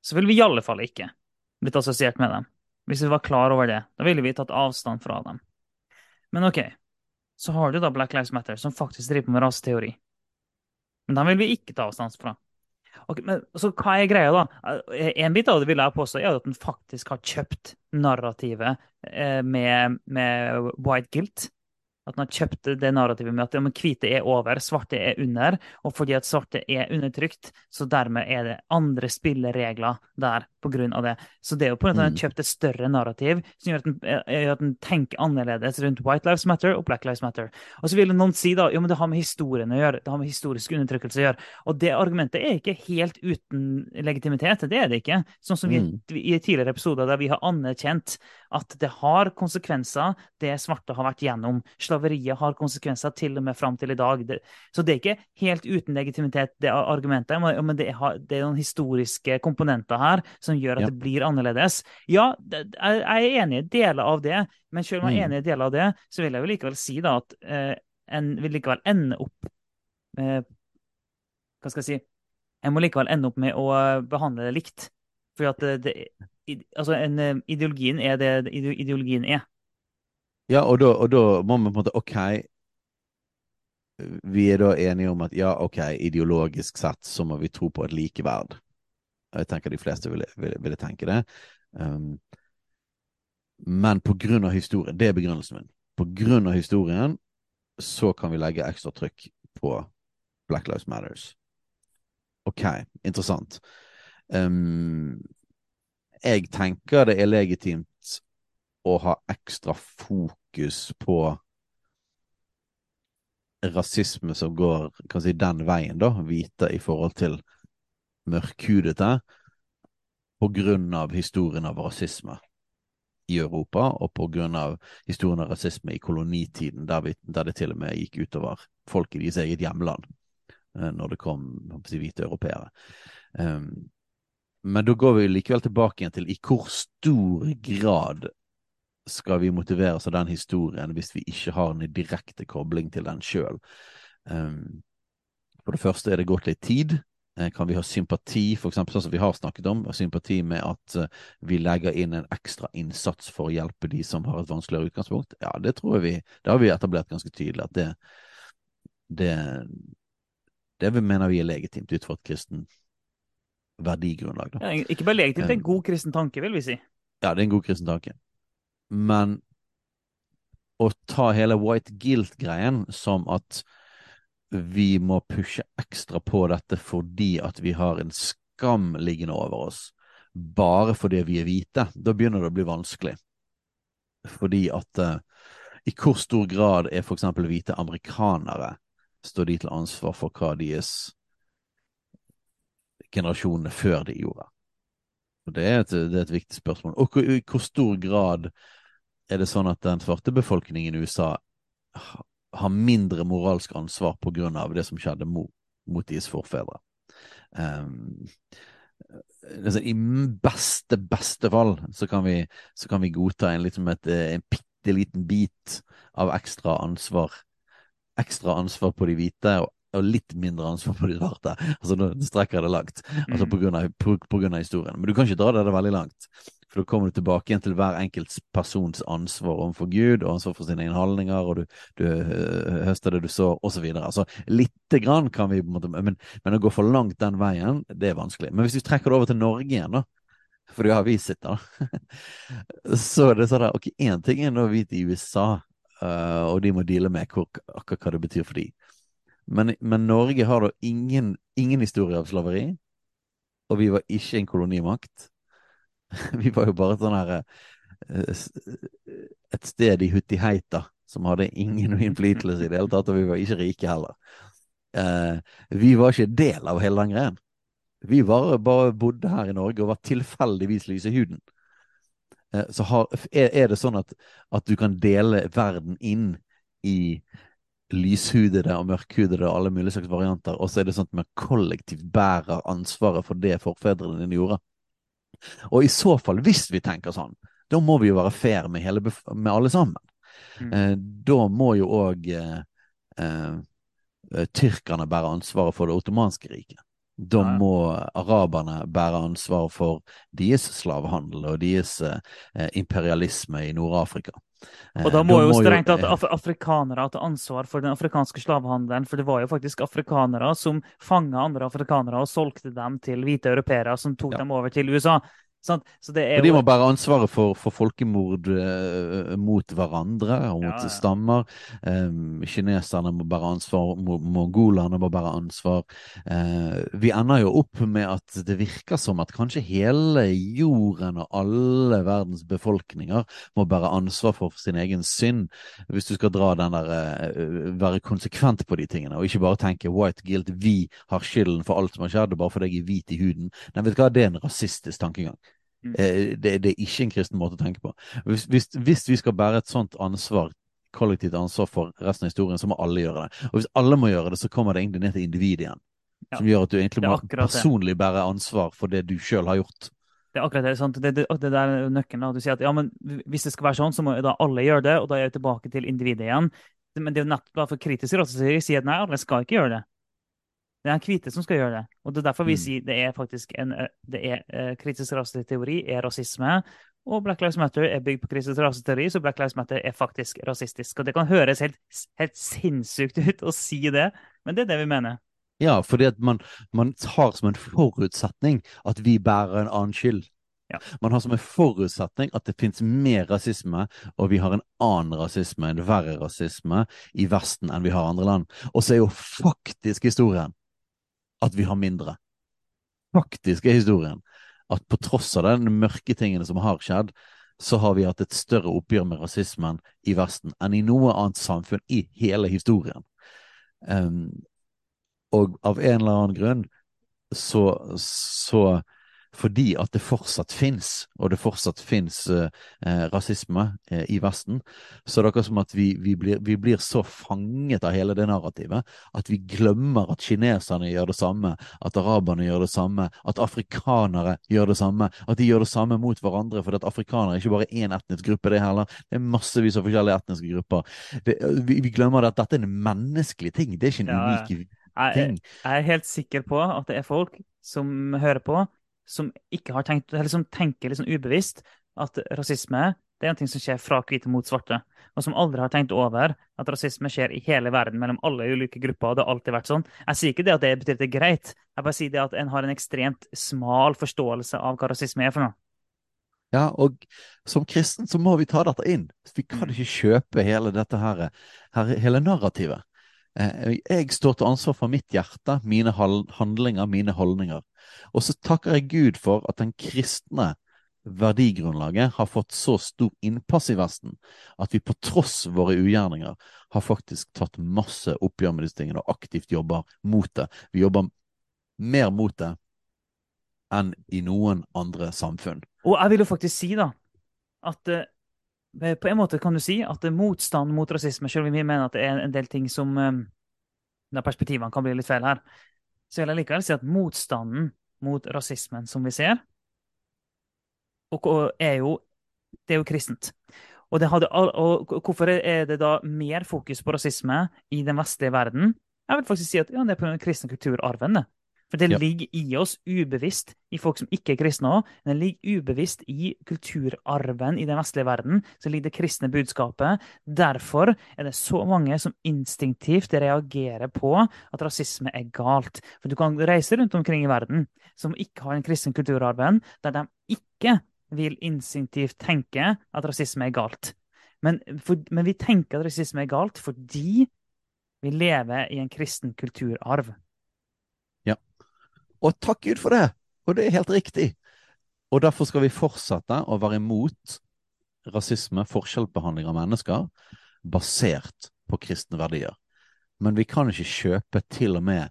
så ville vi i alle fall ikke blitt assosiert med dem. Hvis vi var klar over det, da ville vi tatt avstand fra dem. Men OK, så har du da Black Lives Matter, som faktisk driver med raseteori. Men dem vil vi ikke ta avstand fra. Men så hva er greia, da? En bit av det vil jeg påstå er at den faktisk har kjøpt narrativet eh, med, med white guilt. At han har kjøpt det narrativet med at ja, hvite er over, svarte er under. Og fordi at svarte er undertrykt, så dermed er det andre spilleregler der pga. det. Så det er jo på en måte har kjøpt et større narrativ som gjør at han, gjør at en tenker annerledes rundt White Lives Matter og Black Lives Matter. Og så vil noen si da, jo, men det har med historien å gjøre, det har med historisk undertrykkelse å gjøre. Og det argumentet er ikke helt uten legitimitet. Det er det ikke. Sånn som vi, mm. i tidligere episoder der vi har anerkjent at det har konsekvenser, det svarte har vært gjennom. Slaveriet har konsekvenser til og med fram til i dag. Det, så det er ikke helt uten legitimitet, det argumentet. Men det, har, det er noen historiske komponenter her som gjør at ja. det blir annerledes. Ja, jeg er enig i deler av det, men selv om jeg er mm. enig i deler av det, så vil jeg jo likevel si da at eh, en vil likevel ende opp med Hva skal jeg si? En må likevel ende opp med å behandle det likt. For at det, det, altså en, eh, ideologien er det ideologien er. Ja, og da, og da må vi på en måte OK, vi er da enige om at ja, OK, ideologisk sett så må vi tro på et likeverd. Jeg tenker de fleste ville, ville, ville tenke det. Um, men på grunn av historien, det er begrunnelsen min. På grunn av historien så kan vi legge ekstra trykk på Black Lives Matters. OK, interessant. Um, jeg tenker det er legitimt å ha ekstra fokus på rasisme som går si, den veien, da, hvite i forhold til mørkhudete, på grunn av historien av rasisme i Europa, og på grunn av historien av rasisme i kolonitiden, der, vi, der det til og med gikk utover folk i deres eget hjemland, eh, når det kom si, hvite europeere. Um, men da går vi likevel tilbake igjen til i hvor stor grad skal vi motiveres av den historien hvis vi ikke har en direkte kobling til den sjøl. Um, for det første er det gått litt tid. Eh, kan vi ha sympati, for eksempel sånn som vi har snakket om, sympati med at uh, vi legger inn en ekstra innsats for å hjelpe de som har et vanskeligere utgangspunkt? Ja, det tror jeg vi Det har vi etablert ganske tydelig at det det, det mener vi er legitimt ut fra et kristen verdigrunnlag. Ja, ikke bare legitimt, det er en god kristen tanke, vil vi si. Ja, det er en god kristen tanke. Men å ta hele white guilt-greien som at vi må pushe ekstra på dette fordi at vi har en skam liggende over oss, bare fordi vi er hvite, da begynner det å bli vanskelig. Fordi at uh, i hvor stor grad er eksempel hvite amerikanere står de til ansvar for hva deres generasjonene før de gjorde. Og det er et, det er et viktig spørsmål. Og i hvor stor grad er det sånn at den svarte befolkningen i USA har mindre moralsk ansvar på grunn av det som skjedde mot, mot deres forfedre? Um, I beste, beste fall så kan vi, så kan vi godta en, liksom et, en bitte liten bit av ekstra ansvar ekstra ansvar på de hvite og og litt mindre ansvar på de svarte. Altså, nå strekker jeg det langt, altså mm. på grunn, av, på, på grunn, av, historien. Men du kan ikke dra det veldig langt. For da kommer du tilbake igjen til hver enkelt persons ansvar overfor Gud, og ansvar for sine innholdninger, og du, du øh, høster det du sår, osv. Altså, lite grann kan vi på en måte men, men å gå for langt den veien, det er vanskelig. Men hvis vi trekker det over til Norge igjen, da. For det har vi sett, da. så er det sånn at ok, én ting er nå vi i USA, uh, og de må deale med akkurat hva det betyr for dem. Men, men, Norge har da ingen, ingen historie av slaveri, og vi var ikke en kolonimakt. Vi var jo bare sånn her eh, Et sted i Huttiheita som hadde ingen innflytelse i det hele tatt, og vi var ikke rike heller. Vi var ikke del av hele den greien. Vi var, bare bodde her i Norge og var tilfeldigvis lyse i huden. Så har, er, det sånn at, at, du kan dele verden inn i lyshudede og mørkhudede og alle mulige slags varianter, og så er det sånn at man kollektivt bærer ansvaret for det forfedrene dine gjorde? Og i så fall, hvis vi tenker sånn, da må vi jo være fair med, hele, med alle sammen. Mm. Eh, da må jo òg eh, eh, tyrkerne bære ansvaret for det ottomanske riket. Da må araberne bære ansvar for deres slavehandel og deres eh, imperialisme i Nord-Afrika. Eh, og da må, da jo strengt tatt af afrikanere ta ansvar for den afrikanske slavehandelen, for det var jo faktisk afrikanere som fanga andre afrikanere og solgte dem til hvite europeere som tok ja. dem over til USA. Sant? Så det er og de må bære ansvaret for, for folkemord uh, mot hverandre og mot ja, ja. stammer. Um, kineserne må bære ansvar, mongolerne må bære ansvar. Uh, vi ender jo opp med at det virker som at kanskje hele jorden og alle verdens befolkninger må bære ansvar for sin egen synd, hvis du skal dra den der uh, være konsekvent på de tingene, og ikke bare tenke white guilt, vi har skylden for alt som har skjedd, bare fordi jeg er hvit i huden. Nei, vet du hva, det er en rasistisk tankegang. Mm. Eh, det, det, er ikke en kristen måte å tenke på. Hvis, hvis, hvis, vi skal bære et sånt ansvar, kollektivt ansvar for resten av historien, så må alle gjøre det. Og hvis alle må gjøre det, så kommer det egentlig ned til individet igjen. Ja. Som gjør at du egentlig må personlig bære ansvar for det du sjøl har gjort. Det er akkurat det. Sant? Det, det, det der er nøkkelen. Da. Du sier at ja, men hvis det skal være sånn, så må da alle gjøre det, og da er vi tilbake til individet igjen. Men det er jo nettopp for kritisk råd sier si at nei, alle skal ikke gjøre det. Det er en hvite som skal gjøre det. Og Det er derfor vi mm. sier det er faktisk en det er, uh, kritisk raseteori er rasisme. Og Black Lives Matter er bygd på kritisk raseteori, så Black Lives Matter er faktisk rasistisk. Og Det kan høres helt, helt sinnssykt ut å si det, men det er det vi mener. Ja, fordi at man, man har som en forutsetning at vi bærer en annen skyld. Ja. Man har som en forutsetning at det finnes mer rasisme, og vi har en annen rasisme, en verre rasisme, i Vesten enn vi har andre land. Og så er jo faktisk historien at vi har mindre. Faktisk er historien at på tross av de mørke tingene som har skjedd, så har vi hatt et større oppgjør med rasismen i Vesten enn i noe annet samfunn i hele historien. Um, og av en eller annen grunn så, så fordi at det fortsatt fins, og det fortsatt fins eh, eh, rasisme eh, i Vesten, så det er akkurat som at vi, vi, blir, vi, blir, så fanget av hele det narrativet at vi glemmer at kineserne gjør det samme, at araberne gjør det samme, at afrikanere gjør det samme, at de gjør det samme mot hverandre, for at afrikanere er ikke bare én etnisk gruppe, det heller, det er massevis av forskjellige etniske grupper. Det, vi, vi, glemmer at dette er en menneskelig ting, det er ikke en ja, unik ting. Jeg, jeg er helt sikker på at det er folk som hører på, som tenkt, eller som tenker liksom ubevisst at rasisme det er noe som skjer fra hvite mot svarte, og som aldri har tenkt over at rasisme skjer i hele verden mellom alle ulike grupper. og det har alltid vært sånn. Jeg sier ikke det at det betyr at det er greit, jeg bare sier det at en har en ekstremt smal forståelse av hva rasisme er for noe. Ja, og som kristen så må vi ta dette inn. Vi kan mm. ikke kjøpe hele dette her, hele narrativet. Eh, jeg står til ansvar for mitt hjerte, mine handlinger, mine holdninger. Og så takker jeg Gud for at den kristne verdigrunnlaget har fått så stor innpass i Vesten at vi på tross våre ugjerninger har faktisk tatt masse oppgjør med disse tingene og aktivt jobber mot det. Vi jobber mer mot det enn i noen andre samfunn. Og jeg vil jo faktisk si da, at uh, på en måte kan du si at motstand mot rasisme, selv om vi mener at det er en del ting som der perspektivene kan bli litt feil her, så vil jeg likevel si at motstanden mot rasismen som vi ser, er jo, det er jo kristent. Og, hadde, og, hvorfor er det da mer fokus på rasisme i den vestlige verden? Jeg vil faktisk si at ja, det er på den kristne kulturarven. For det Ja. ligger i oss ubevisst, i folk som ikke er kristne òg. Det ligger ubevisst i kulturarven i den vestlige verden. Så ligger det kristne budskapet. Derfor er det så mange som instinktivt reagerer på at rasisme er galt. For du kan reise rundt omkring i verden som ikke har den kristne kulturarven, der de ikke vil instinktivt tenke at rasisme er galt. Men, for, men vi tenker at rasisme er galt fordi vi lever i en kristen kulturarv. Og takk Gud for det! Og det er helt riktig. Og derfor skal vi fortsette å være imot rasisme, forskjellsbehandling av mennesker, basert på kristne verdier. Men vi kan ikke kjøpe til og med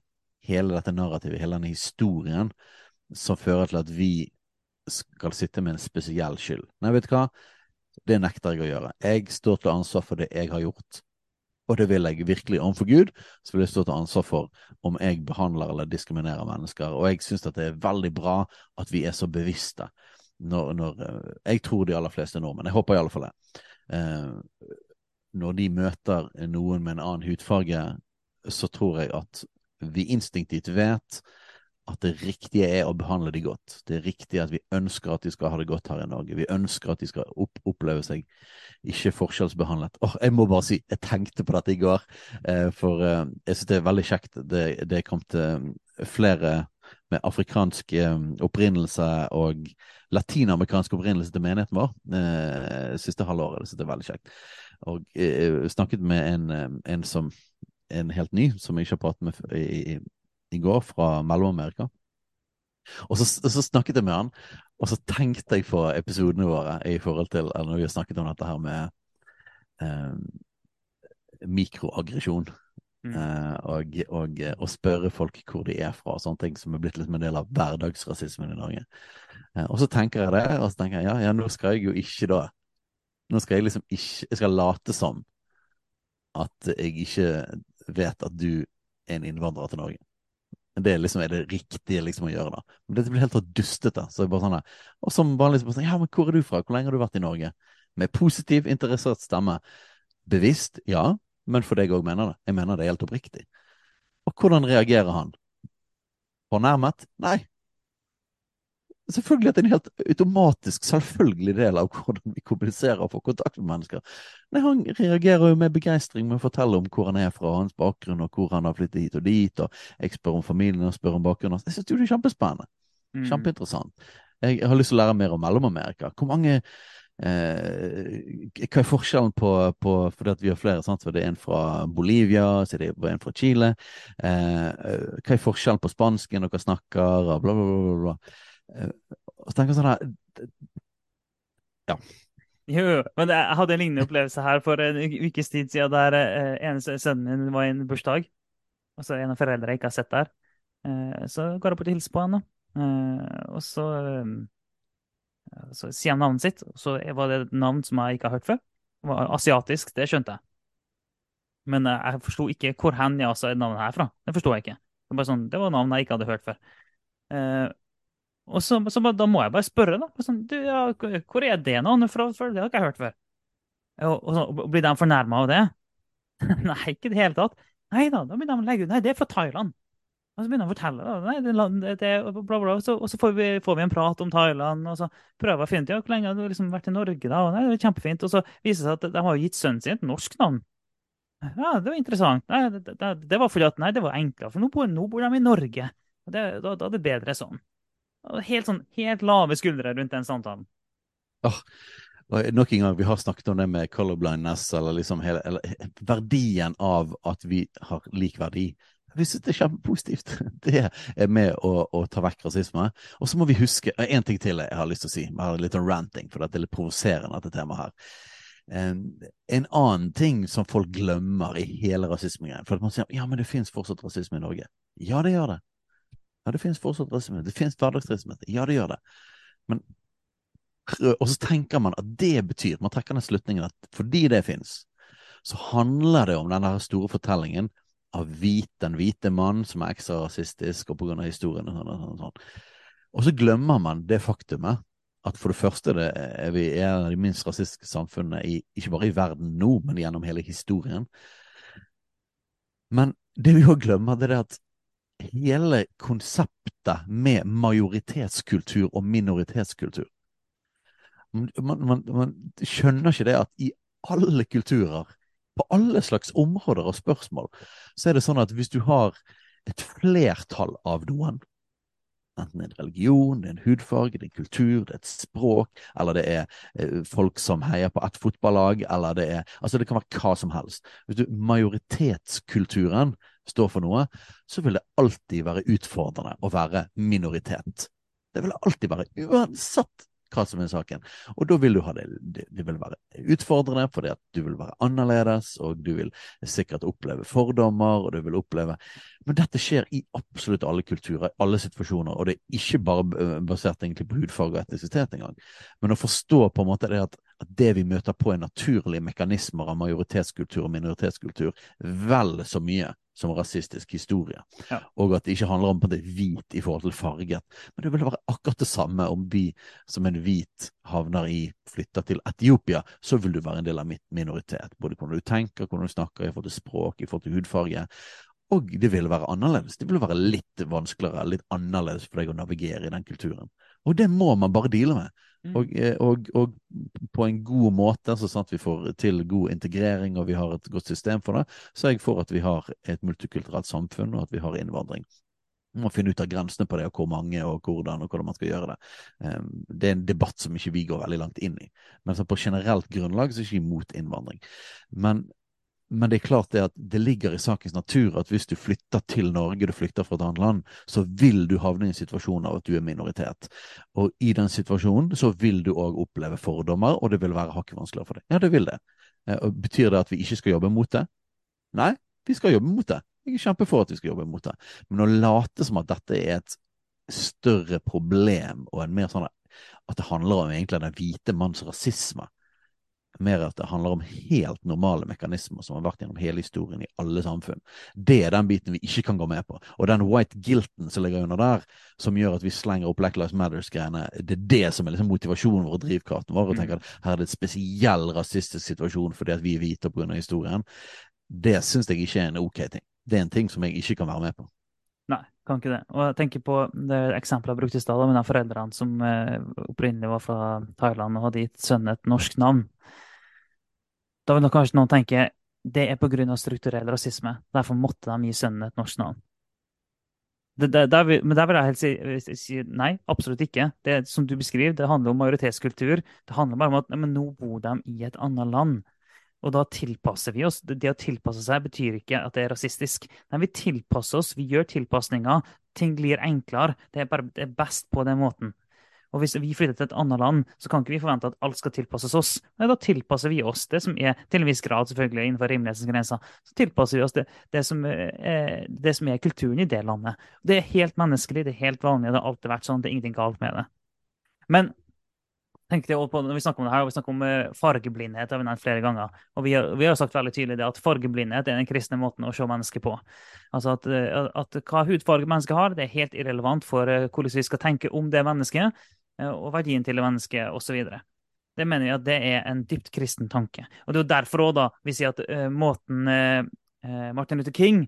hele dette narrativet, hele denne historien, som fører til at vi skal sitte med en spesiell skyld. Nei, vet du hva? Det nekter jeg å gjøre. Jeg står til ansvar for det jeg har gjort. Og det vil jeg virkelig overfor Gud, så vil jeg stå til ansvar for om jeg behandler eller diskriminerer mennesker. Og jeg syns det er veldig bra at vi er så bevisste. Når, når, eh, jeg tror de aller fleste nordmenn, jeg håper i alle fall det. Eh, når de møter noen med en annen hudfarge, så tror jeg at vi instinktivt vet at det riktige er å behandle de godt. Det er riktig at vi ønsker at de skal ha det godt her i Norge. Vi ønsker at de skal opp oppleve seg ikke forskjellsbehandlet. Åh, jeg må bare si, jeg tenkte på dette i går, eh, for eh, jeg synes det er veldig kjekt. Det, det er kommet eh, flere med afrikansk eh, opprinnelse og latinamerikansk opprinnelse til menigheten vår eh, siste halvåret. Det synes jeg er veldig kjekt. Og eh, snakket med en, eh, en som en helt ny, som jeg ikke har pratet med i, i, i går, fra Mellom-Amerika. Og så, så, snakket jeg med han, og så tenkte jeg på episodene våre i forhold til eller når vi har snakket om dette her med eh, mikroaggresjon. Mm. Eh, og, og, og spørre folk hvor de er fra, og sånne ting som er blitt liksom en del av hverdagsrasismen i Norge. Eh, og så tenker jeg det, og så tenker jeg ja, ja, nå skal jeg jo ikke da Nå skal jeg liksom ikke Jeg skal late som at jeg ikke vet at du er en innvandrer til Norge. Det liksom er det riktige liksom å gjøre, da. Men dette blir helt så dustete. Så jeg bare sånn der. Og som vanligvis bare sånn Ja, men hvor er du fra? Hvor lenge har du vært i Norge? Med positiv, interessert stemme. Bevisst, ja, men for jeg òg mener det. Jeg mener det er helt oppriktig. Og hvordan reagerer han? Fornærmet? Nei. Selvfølgelig at det er en helt automatisk, selvfølgelig del av hvordan vi kommuniserer og får kontakt med mennesker. Nei, Han reagerer jo med begeistring med å fortelle om hvor han er fra, hans bakgrunn, og hvor han har flyttet hit og dit, og jeg spør om familien og spør om bakgrunnen hans. Jeg synes jo det er kjempespennende. Mm. Kjempeinteressant. Jeg har lyst til å lære mer om Mellom-Amerika. Hvor mange eh, Hva er forskjellen på, på Fordi vi har flere, sant? Så det er en fra Bolivia, så er det en fra Chile. Eh, hva er forskjellen på spansken dere snakker, og bla, bla, bla. bla. Eh, og så tenker jeg sånn her Ja. Jo, men jeg hadde en lignende opplevelse her for en ukes tid siden, der eneste sønnen min var i en bursdag. Og så er en av foreldrene jeg ikke har sett der. Eh, så går jeg bort og hilser på han, da. Eh, og så, eh, så sier han navnet sitt, og så var det et navn som jeg ikke har hørt før. Det var asiatisk, det skjønte jeg. Men eh, jeg forsto ikke hvor hen jeg sa er navnet her fra. Det forsto jeg ikke. Det var, sånn, det var navn jeg ikke hadde hørt før. Og så, så da må jeg bare spørre, da. Sånn, du, ja, hvor er det? For det har ikke jeg hørt før. Og, og, og blir de fornærma av det? Nei, ikke i det hele tatt. Nei da, da begynner de å legge ut Nei, det er fra Thailand. Og så begynner de å fortelle. Da. Nei, det, det, bla, bla, så, og så får vi, får vi en prat om Thailand, og så prøver jeg å finne ut ja, hvor lenge har liksom vært i Norge. da? Og, nei, det er kjempefint. Og så viser det seg at de har gitt sønnen sin et norsk navn. Ja, det var interessant. Nei, det, det, det var fordi at nei, det var enklere, for nå bor, nå bor de i Norge. Og da, da er det bedre sånn. Helt sånn, helt lave skuldre rundt den samtalen. Og nok en gang, vi har snakket om det med colorblindness, eller liksom hele, eller verdien av at vi har lik verdi. Vi synes det er kjempepositivt. Det er med å, å ta vekk rasisme. Og så må vi huske En ting til jeg har lyst til å si. Jeg har litt sånn ranting, for dette er litt provoserende, dette temaet her. En, en annen ting som folk glemmer i hele rasismegreien For at man sier ja, men det finnes fortsatt rasisme i Norge. Ja, det gjør det. Ja, det finnes fortsatt rasisme. Det finnes hverdagsrasisme. Ja, det gjør det. Men og så tenker man at det betyr Man trekker den slutningen at fordi det finnes, så handler det om den store fortellingen av hvit, den hvite mann som er ekstra rasistisk, og på grunn av historien og sånn. Og, sånn, sånn. og så glemmer man det faktumet at for det første det er vi er av de minst rasistiske samfunnene i, ikke bare i verden nå, men gjennom hele historien. Men det vi òg glemmer, det er at hele konseptet med majoritetskultur og minoritetskultur. Man, man, man, skjønner ikke det at i alle kulturer, på alle slags områder og spørsmål, så er det sånn at hvis du har et flertall av noen, enten det er en religion, det er en hudfarge, det er en kultur, det er et språk, eller det er eh, folk som heier på ett fotballag, eller det er Altså, det kan være hva som helst. Hvis du majoritetskulturen står for noe, så vil det alltid være utfordrende å være minoritet. Det vil alltid være, uansett hva som er saken. Og da vil du ha det, det vil være utfordrende, fordi at du vil være annerledes, og du vil sikkert oppleve fordommer, og du vil oppleve Men dette skjer i absolutt alle kulturer, alle situasjoner, og det er ikke bare basert egentlig på hudfarge og etnisitet engang. Men å forstå på en måte det at, at det vi møter på, er naturlige mekanismer av majoritetskultur og minoritetskultur vel så mye som rasistisk historie. Ja. Og at det ikke handler om på det hvit i forhold til farget. Men det vil være akkurat det samme om vi som en hvit havner i, flytter til Etiopia, så vil du være en del av mitt minoritet. Både hvordan du tenker, hvordan du snakker, i forhold til språk, i forhold til hudfarge. Og det vil være annerledes. Det vil være litt vanskeligere, litt annerledes for deg å navigere i den kulturen. Og det må man bare deale med. Mm. Og, eh, og, og, på en god måte, så sånn at vi får til god integrering og vi har et godt system for det, så er jeg for at vi har et multikulturelt samfunn og at vi har innvandring. Man må finne ut av grensene på det, og hvor mange og hvordan og hvordan man skal gjøre det. Ehm, det er en debatt som ikke vi går veldig langt inn i. Men på generelt grunnlag så er jeg ikke imot innvandring. Men men det er klart det at det ligger i sakens natur at hvis du flytter til Norge, du flytter fra et annet land, så vil du havne i en situasjon av at du er minoritet. Og i den situasjonen så vil du òg oppleve fordommer, og det vil være hakket vanskeligere for deg. Ja, det vil det. Eh, og betyr det at vi ikke skal jobbe mot det? Nei, vi skal jobbe mot det. Jeg er kjempe for at vi skal jobbe mot det. Men å late som at dette er et større problem, og en mer sånn at det handler om egentlig den hvite manns rasisme, mer at det handler om helt normale mekanismer som har vært gjennom hele historien i alle samfunn. Det er den biten vi ikke kan gå med på. Og den white guilten som ligger under der, som gjør at vi slenger opp Black Lives Matters-greiene, det er det som er liksom motivasjonen vår og drivkraften vår. Og tenke tenker at her er det et spesiell rasistisk situasjon fordi at vi er hvite pga. historien. Det syns jeg ikke er en ok ting. Det er en ting som jeg ikke kan være med på. Nei, kan ikke det. Og jeg tenker på det eksempelet jeg brukte i stad, med de foreldrene som eh, opprinnelig var fra Thailand og hadde gitt sønnen et norsk navn. Da vil nok kanskje noen tenke det er pga. strukturell rasisme. Derfor måtte de gi sønnen et norsk navn. Det, det, det, men der vil jeg helt si, si, nei, absolutt ikke. Det som du beskriver, det handler om majoritetskultur. Det handler bare om at men nå bor de i et annet land. Og da tilpasser vi oss. Det å tilpasse seg betyr ikke at det er rasistisk. Nei, vi tilpasser oss, vi gjør tilpasninger. Ting blir enklere. Det er, bare, det er best på den måten. Og hvis vi flytter til et annet land, så kan ikke vi forvente at alt skal tilpasses oss. Nei, da tilpasser vi oss det som er, til en viss grad selvfølgelig innenfor rimelighetens grenser, så tilpasser vi oss det, det, som er, det, som er, kulturen i det landet. Det er helt menneskelig, det er helt vanlig, det har alltid vært sånn, det er ingenting galt med det. Men tenkte jeg på, når vi snakker om det her, og vi snakker om eh, fargeblindhet, har vi nevnt flere ganger. Og vi har, vi har sagt veldig tydelig det at fargeblindhet er den kristne måten å se mennesker på. Altså at, eh, at hva hudfarge mennesket har, det er helt irrelevant for eh, hvordan vi skal tenke om det mennesket. Eh, og verdien til mennesket osv. Det mener vi at det er en dypt kristen tanke. Og Det er jo derfor også da, vi sier at uh, måten uh, Martin Luther King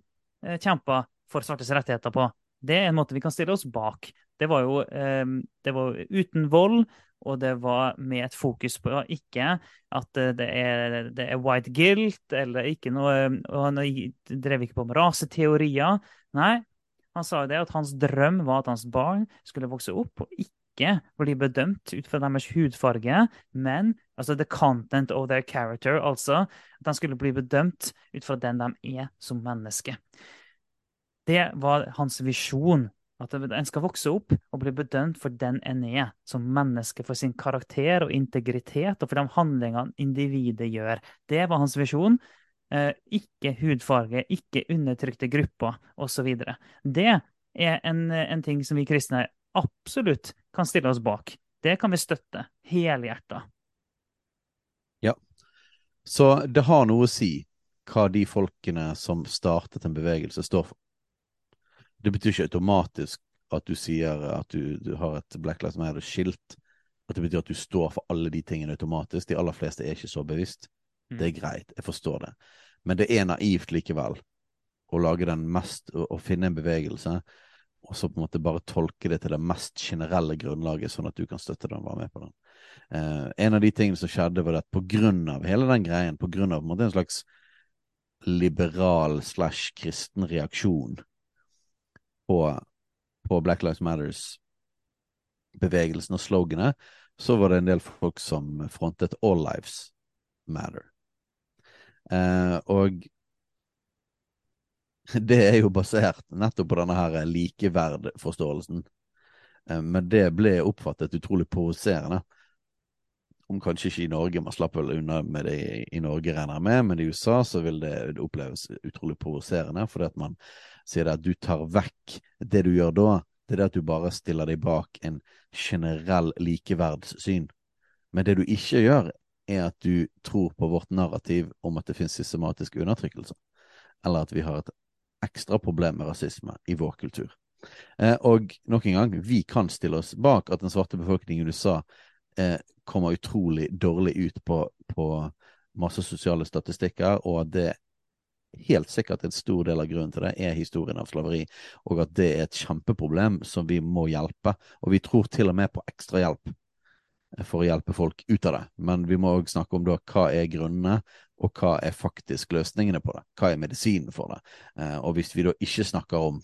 uh, kjempa for svartes rettigheter på, det er en måte vi kan stille oss bak. Det var jo um, det var uten vold, og det var med et fokus på ikke at det er, det er white guilt, eller ikke noe Og han drev ikke på med raseteorier. Nei, han sa jo det at hans drøm var at hans barn skulle vokse opp og ikke ikke bli bedømt ut fra deres hudfarge, men altså the content of their character, altså at de skulle bli bedømt ut fra den de er som menneske. Det var hans visjon. At en skal vokse opp og bli bedømt for den en er som menneske, for sin karakter og integritet og for de handlingene individet gjør. Det var hans visjon. Eh, ikke hudfarge, ikke undertrykte grupper osv. Det er en, en ting som vi kristne absolutt kan stille oss bak. Det kan vi støtte helhjerta. Ja. Så det har noe å si hva de folkene som startet en bevegelse, står for. Det betyr ikke automatisk at du sier at du, du har et Black Lives Matter-skilt. At det betyr at du står for alle de tingene automatisk. De aller fleste er ikke så bevisst. Mm. Det er greit, jeg forstår det. Men det er naivt likevel å lage den mest Å finne en bevegelse, og så på en måte bare tolke det til det mest generelle grunnlaget, sånn at du kan støtte den og være med på den. Eh, en av de tingene som skjedde, var at på grunn av hele den greien, på grunn av på en, måte, en slags liberal slash kristen reaksjon på, på Black Lives Matters-bevegelsen og sloganet, så var det en del folk som frontet All Lives Matter. Eh, og det er jo basert nettopp på denne her likeverdforståelsen. Eh, men det ble oppfattet utrolig provoserende. Om kanskje ikke i Norge, man slapp vel unna med det i, Norge, regner jeg med, men i USA så vil det oppleves utrolig provoserende, fordi at man sier at du tar vekk det du gjør da. Det er det at du bare stiller deg bak en generell likeverdssyn. Men det du ikke gjør, er at du tror på vårt narrativ om at det finnes systematisk undertrykkelse, eller at vi har et ekstra problem med rasisme i vår kultur. Eh, og nok en gang, vi kan stille oss bak at den svarte befolkningen i USA eh, kommer utrolig dårlig ut på, på masse sosiale statistikker, og at det helt sikkert en stor del av grunnen til det er historien av slaveri, og at det er et kjempeproblem som vi må hjelpe. Og vi tror til og med på ekstrahjelp for å hjelpe folk ut av det. Men vi må òg snakke om da hva er grunnene, og hva er faktisk løsningene på det. Hva er medisinen for det? Eh, og hvis vi da ikke snakker om,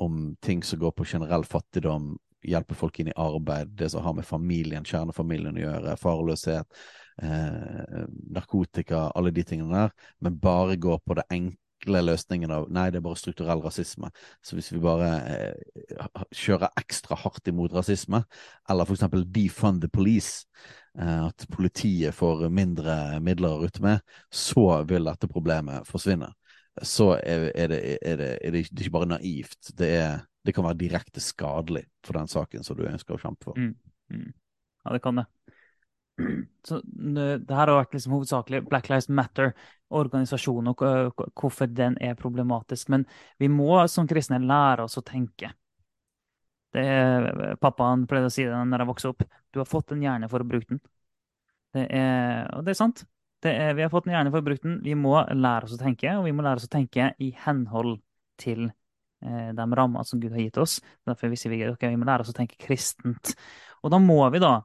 om ting som går på generell fattigdom, hjelpe folk inn i arbeid, det som har med familien, kjernefamilien å gjøre, farløshet, eh, narkotika, alle de tingene der, men bare går på det enkle løsningen av nei, det er bare strukturell rasisme. Så hvis vi bare eh, kjører ekstra hardt imot rasisme, eller for eksempel defund the police, eh, at politiet får mindre midler å rutte med, så vil dette problemet forsvinne. Så er, er, det, er, det, er det ikke bare naivt, det det kan være direkte skadelig for den saken som du ønsker å kjempe for. Mm. Mm. Ja, det kan det. Så det her har vært liksom hovedsakelig Black Lives Matter-organisasjonen og hvorfor den er problematisk. Men vi må som kristne lære oss å tenke. Det er, pappaen pleide å si det når jeg vokste opp. Du har fått en hjerne for å bruke den. Det er, og det er sant. Det er, vi har fått en hjerne for å bruke den. Vi må lære oss å tenke, og vi må lære oss å tenke i henhold til Eh, de rammene som Gud har gitt oss. Derfor viser vi at vi må lære oss å tenke kristent. Og da må vi da,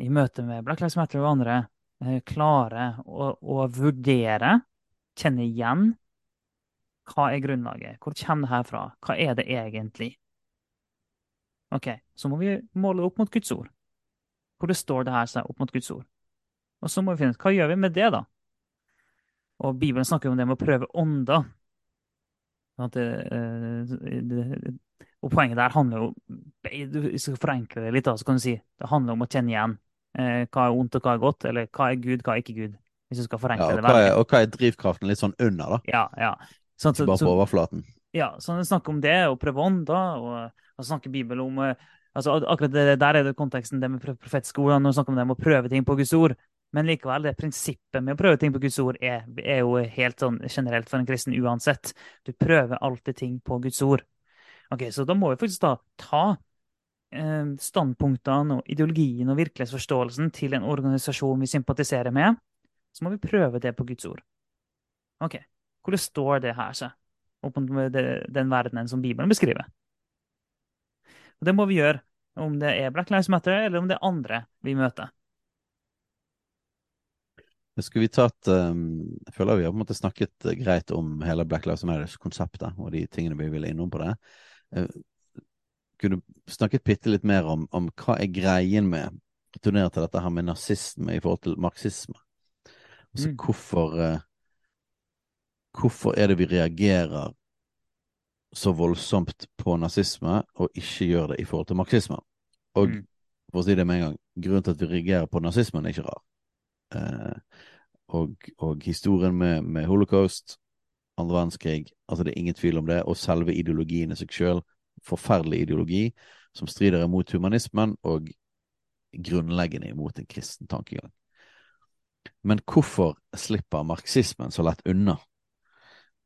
i møte med Black Lives Matter og andre, klarer klare å, å vurdere, kjenne igjen hva er grunnlaget? Hvor kommer det her fra? Hva er det egentlig? Ok, Så må vi måle det opp mot Guds ord. Hvor det står det her seg opp mot Guds ord. Og så må vi finne ut hva gjør vi med det, da? Og Bibelen snakker om det med å prøve ånder. Det, eh, det, og poenget der handler jo Hvis du skal forenkle det litt, da, så kan du si det handler om å kjenne igjen eh, hva er ondt og hva er godt, eller hva er Gud, hva er ikke Gud. Hvis du skal forenkle ja, og det. Er, og hva er drivkraften litt sånn under, da? Ja, ja. Sånn, så, Bare på overflaten. Ja, så han snakker om det, og prøve da, og, og snakker Bibelen om eh, altså akkurat det, Der er det konteksten det med profetiske ord. Når du snakker om det med å prøve ting på Guds ord. Men likevel, det prinsippet med å prøve ting på Guds ord er, er jo helt sånn generelt for en kristen uansett. Du prøver alltid ting på Guds ord. Ok, Så da må vi faktisk da ta eh, standpunktene og ideologien og virkelighetsforståelsen til en organisasjon vi sympatiserer med. Så må vi prøve det på Guds ord. Ok, Hvordan står det her seg opp mot den verdenen som Bibelen beskriver? Og Det må vi gjøre, om det er Black Lives Matter eller om det er andre vi møter. Skulle vi tatt um, Jeg føler vi har på en måte snakket eh, greit om hele Black Lives Matters-konseptet og de tingene vi vil innom på det. Uh, kunne du snakket bitte litt mer om, om, hva er greien med returnere til dette her med nazisme i forhold til marxisme? Altså mm. hvorfor uh, Hvorfor er det vi reagerer så voldsomt på nazisme, og ikke gjør det i forhold til marxisme? Og mm. for å si det med en gang, grunnen til at vi reagerer på nazismen, er ikke rar. Eh, og, og, historien med, med, holocaust, andre verdenskrig, altså det er ingen tvil om det, og selve ideologien i seg sjøl, forferdelig ideologi, som strider imot humanismen og grunnleggende imot en kristen tankegang. Men hvorfor slipper marxismen så lett unna?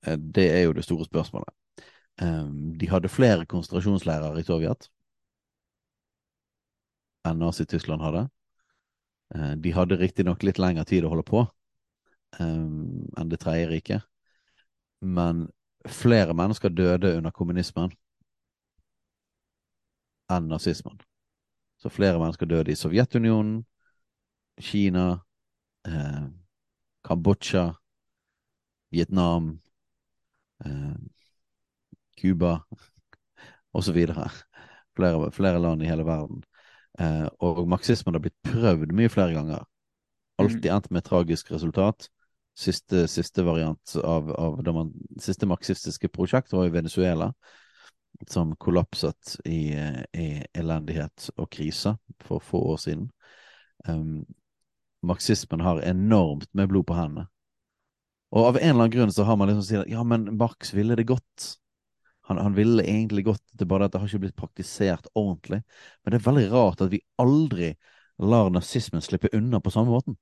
Eh, det er jo det store spørsmålet. Eh, de hadde flere konsentrasjonsleirer i Sovjet enn Nazi-Tyskland hadde. Eh, de hadde riktignok litt lengre tid å holde på enn Det tredje riket, men flere mennesker døde under kommunismen enn nazismen. Så flere mennesker døde i Sovjetunionen, Kina, eh, Kambodsja, Vietnam, eh, Cuba osv. Flere, flere land i hele verden. Eh, og marxismen har blitt prøvd mye flere ganger. Alltid endt med tragisk resultat. Siste, siste variant av, av det man, siste marxistiske prosjekt var i Venezuela, som kollapset i, i elendighet og krise for få år siden. Um, marxismen har enormt med blod på hendene. Og av en eller annen grunn så har man liksom sagt ja, men Marx ville det godt. Han, han, ville egentlig godt, det er bare at det har ikke blitt praktisert ordentlig. Men det er veldig rart at vi aldri lar nazismen slippe unna på samme måten.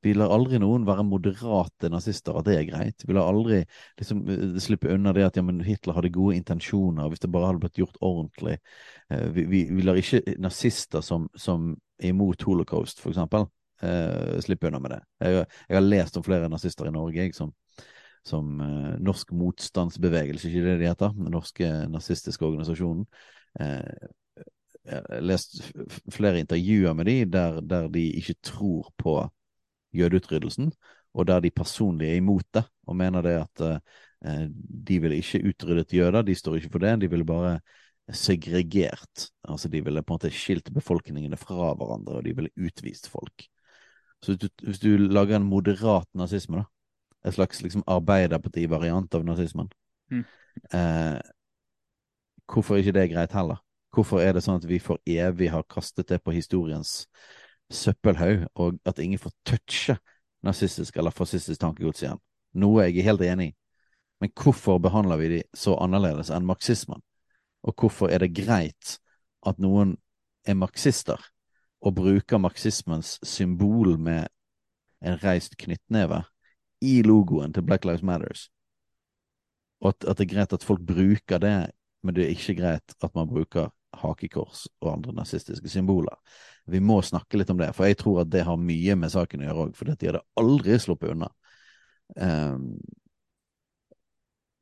Vi lar aldri noen være moderate nazister, at det er greit. Vi lar aldri liksom, eh, slippe unna det at ja, Hitler hadde gode intensjoner, hvis det bare hadde blitt gjort ordentlig. Eh, vi, vi, vi lar ikke nazister som, som er imot holocaust, for eksempel, uh, slippe unna med det. Jeg, jeg, har lest om flere nazister i Norge jeg, som, som uh, Norsk motstandsbevegelse, ikke det de heter? Den norske nazistiske organisasjonen. Uh, jeg har lest flere intervjuer med de der, der de ikke tror på jødeutryddelsen, og der de personlig er imot det, og mener det at eh, de ville ikke utryddet jøder, de står ikke for det, de ville bare segregert. Altså de ville på en måte skilt befolkningene fra hverandre, og de ville utvist folk. Så hvis du, hvis du lager en moderat nazisme, da, et slags liksom arbeiderpartivariant av nazismen. Mm. Eh, hvorfor er ikke det greit heller? Hvorfor er det sånn at vi for evig har kastet det på historiens søppelhaug, og at ingen får touche nazistisk eller fascistisk tankegods igjen? Noe jeg er helt enig i. Men hvorfor behandler vi de så annerledes enn marxismen? Og hvorfor er det greit at noen er marxister og bruker marxismens symbol med en reist knyttneve i logoen til Black Lives Matters. Og at, at, det er greit at folk bruker det, men det er ikke greit at man bruker hakekors og andre nazistiske symboler. Vi må snakke litt om det, for jeg tror at det har mye med saken å gjøre òg, for de hadde aldri sluppet unna um,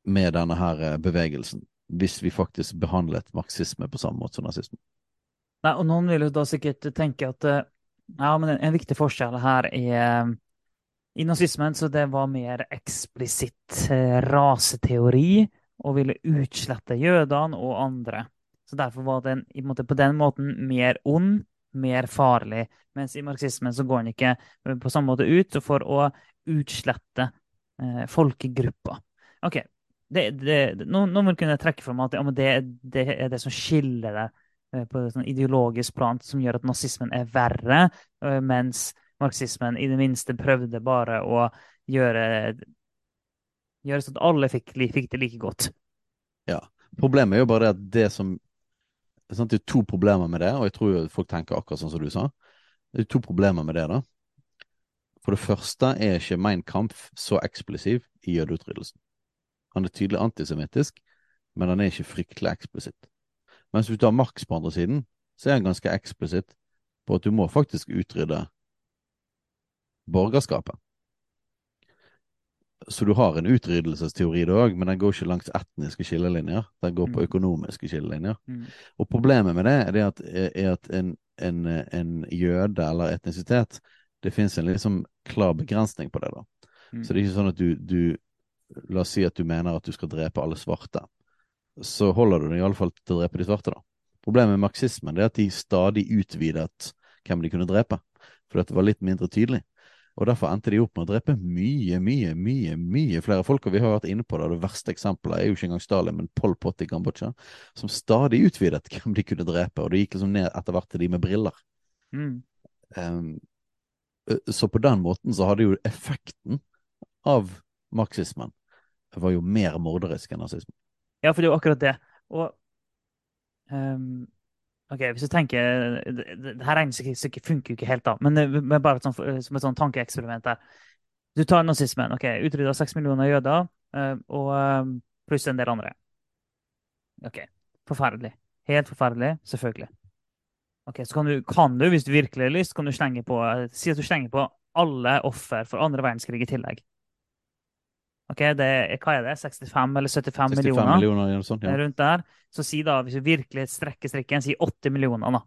med denne her eh, bevegelsen, hvis vi faktisk behandlet marxisme på samme måte som nazisme. Nei, og noen vil jo da sikkert tenke at eh, ja, men en, en viktig forskjell her er i nazismen så det var mer eksplisitt eh, raseteori og ville utslette jødene og andre. Så Derfor var den på den måten mer ond, mer farlig. Mens i marxismen så går den ikke på samme måte ut for å utslette eh, folkegrupper. Ok, det, det, Noen, noen vil kunne trekke fram at ja, det, det, er det som skiller det eh, på et sånn ideologisk plan, som gjør at nazismen er verre, eh, mens marxismen i det minste prøvde bare å gjøre, gjøre sånn at alle fikk, fikk, det like godt. Ja. Problemet er jo bare at det som sant, Det er to problemer med det, og jeg tror folk tenker akkurat sånn som du sa. Det er to problemer med det, da. For det første er ikke Mein Kampf så eksplosiv i jødeutryddelsen. Han er tydelig antisemittisk, men han er ikke fryktelig eksplisitt. Mens hvis du tar Marx på andre siden, så er han ganske eksplisitt på at du må faktisk utrydde borgerskapet. Så du har en utryddelsesteori da òg, men den går ikke langs etniske skillelinjer. Den går på mm. økonomiske skillelinjer. Mm. Og problemet med det er, at, er at en, en, en, jøde eller etnisitet Det fins en liksom klar begrensning på det. da. Mm. Så det er ikke sånn at du, du La oss si at du mener at du skal drepe alle svarte. Så holder du deg iallfall til å drepe de svarte, da. Problemet med marxismen er at de stadig utvidet hvem de kunne drepe. Fordi det var litt mindre tydelig. Og Derfor endte de opp med å drepe mye, mye, mye mye flere folk. Og vi har vært inne på det. Det verste eksempelet er jo ikke engang Stalin, men Pol Pot i Kambodsja, som stadig utvidet hvem de kunne drepe. Og det gikk liksom ned etter hvert til de med briller. Mm. Um, så på den måten så hadde jo effekten av marxismen var jo mer morderisk enn nazismen. Ja, for det er jo akkurat det. Og um, Ok, Hvis du tenker det her regnestykket funker jo ikke helt, da, men, men bare sånt, som et sånt tankeeksperiment der. Du tar nazismen. ok, Utrydda seks millioner jøder eh, og eh, pluss en del andre. Ok, Forferdelig. Helt forferdelig, selvfølgelig. Ok, Så kan du, kan du hvis du virkelig har lyst, kan du slenge på, si at du slenger på alle offer for andre verdenskrig i tillegg. Ok, det Hva er det? 65 eller 75 65 millioner? millioner eller sånt, ja. rundt der. Så si da, hvis du virkelig strekker strikken, si 80 millioner, da.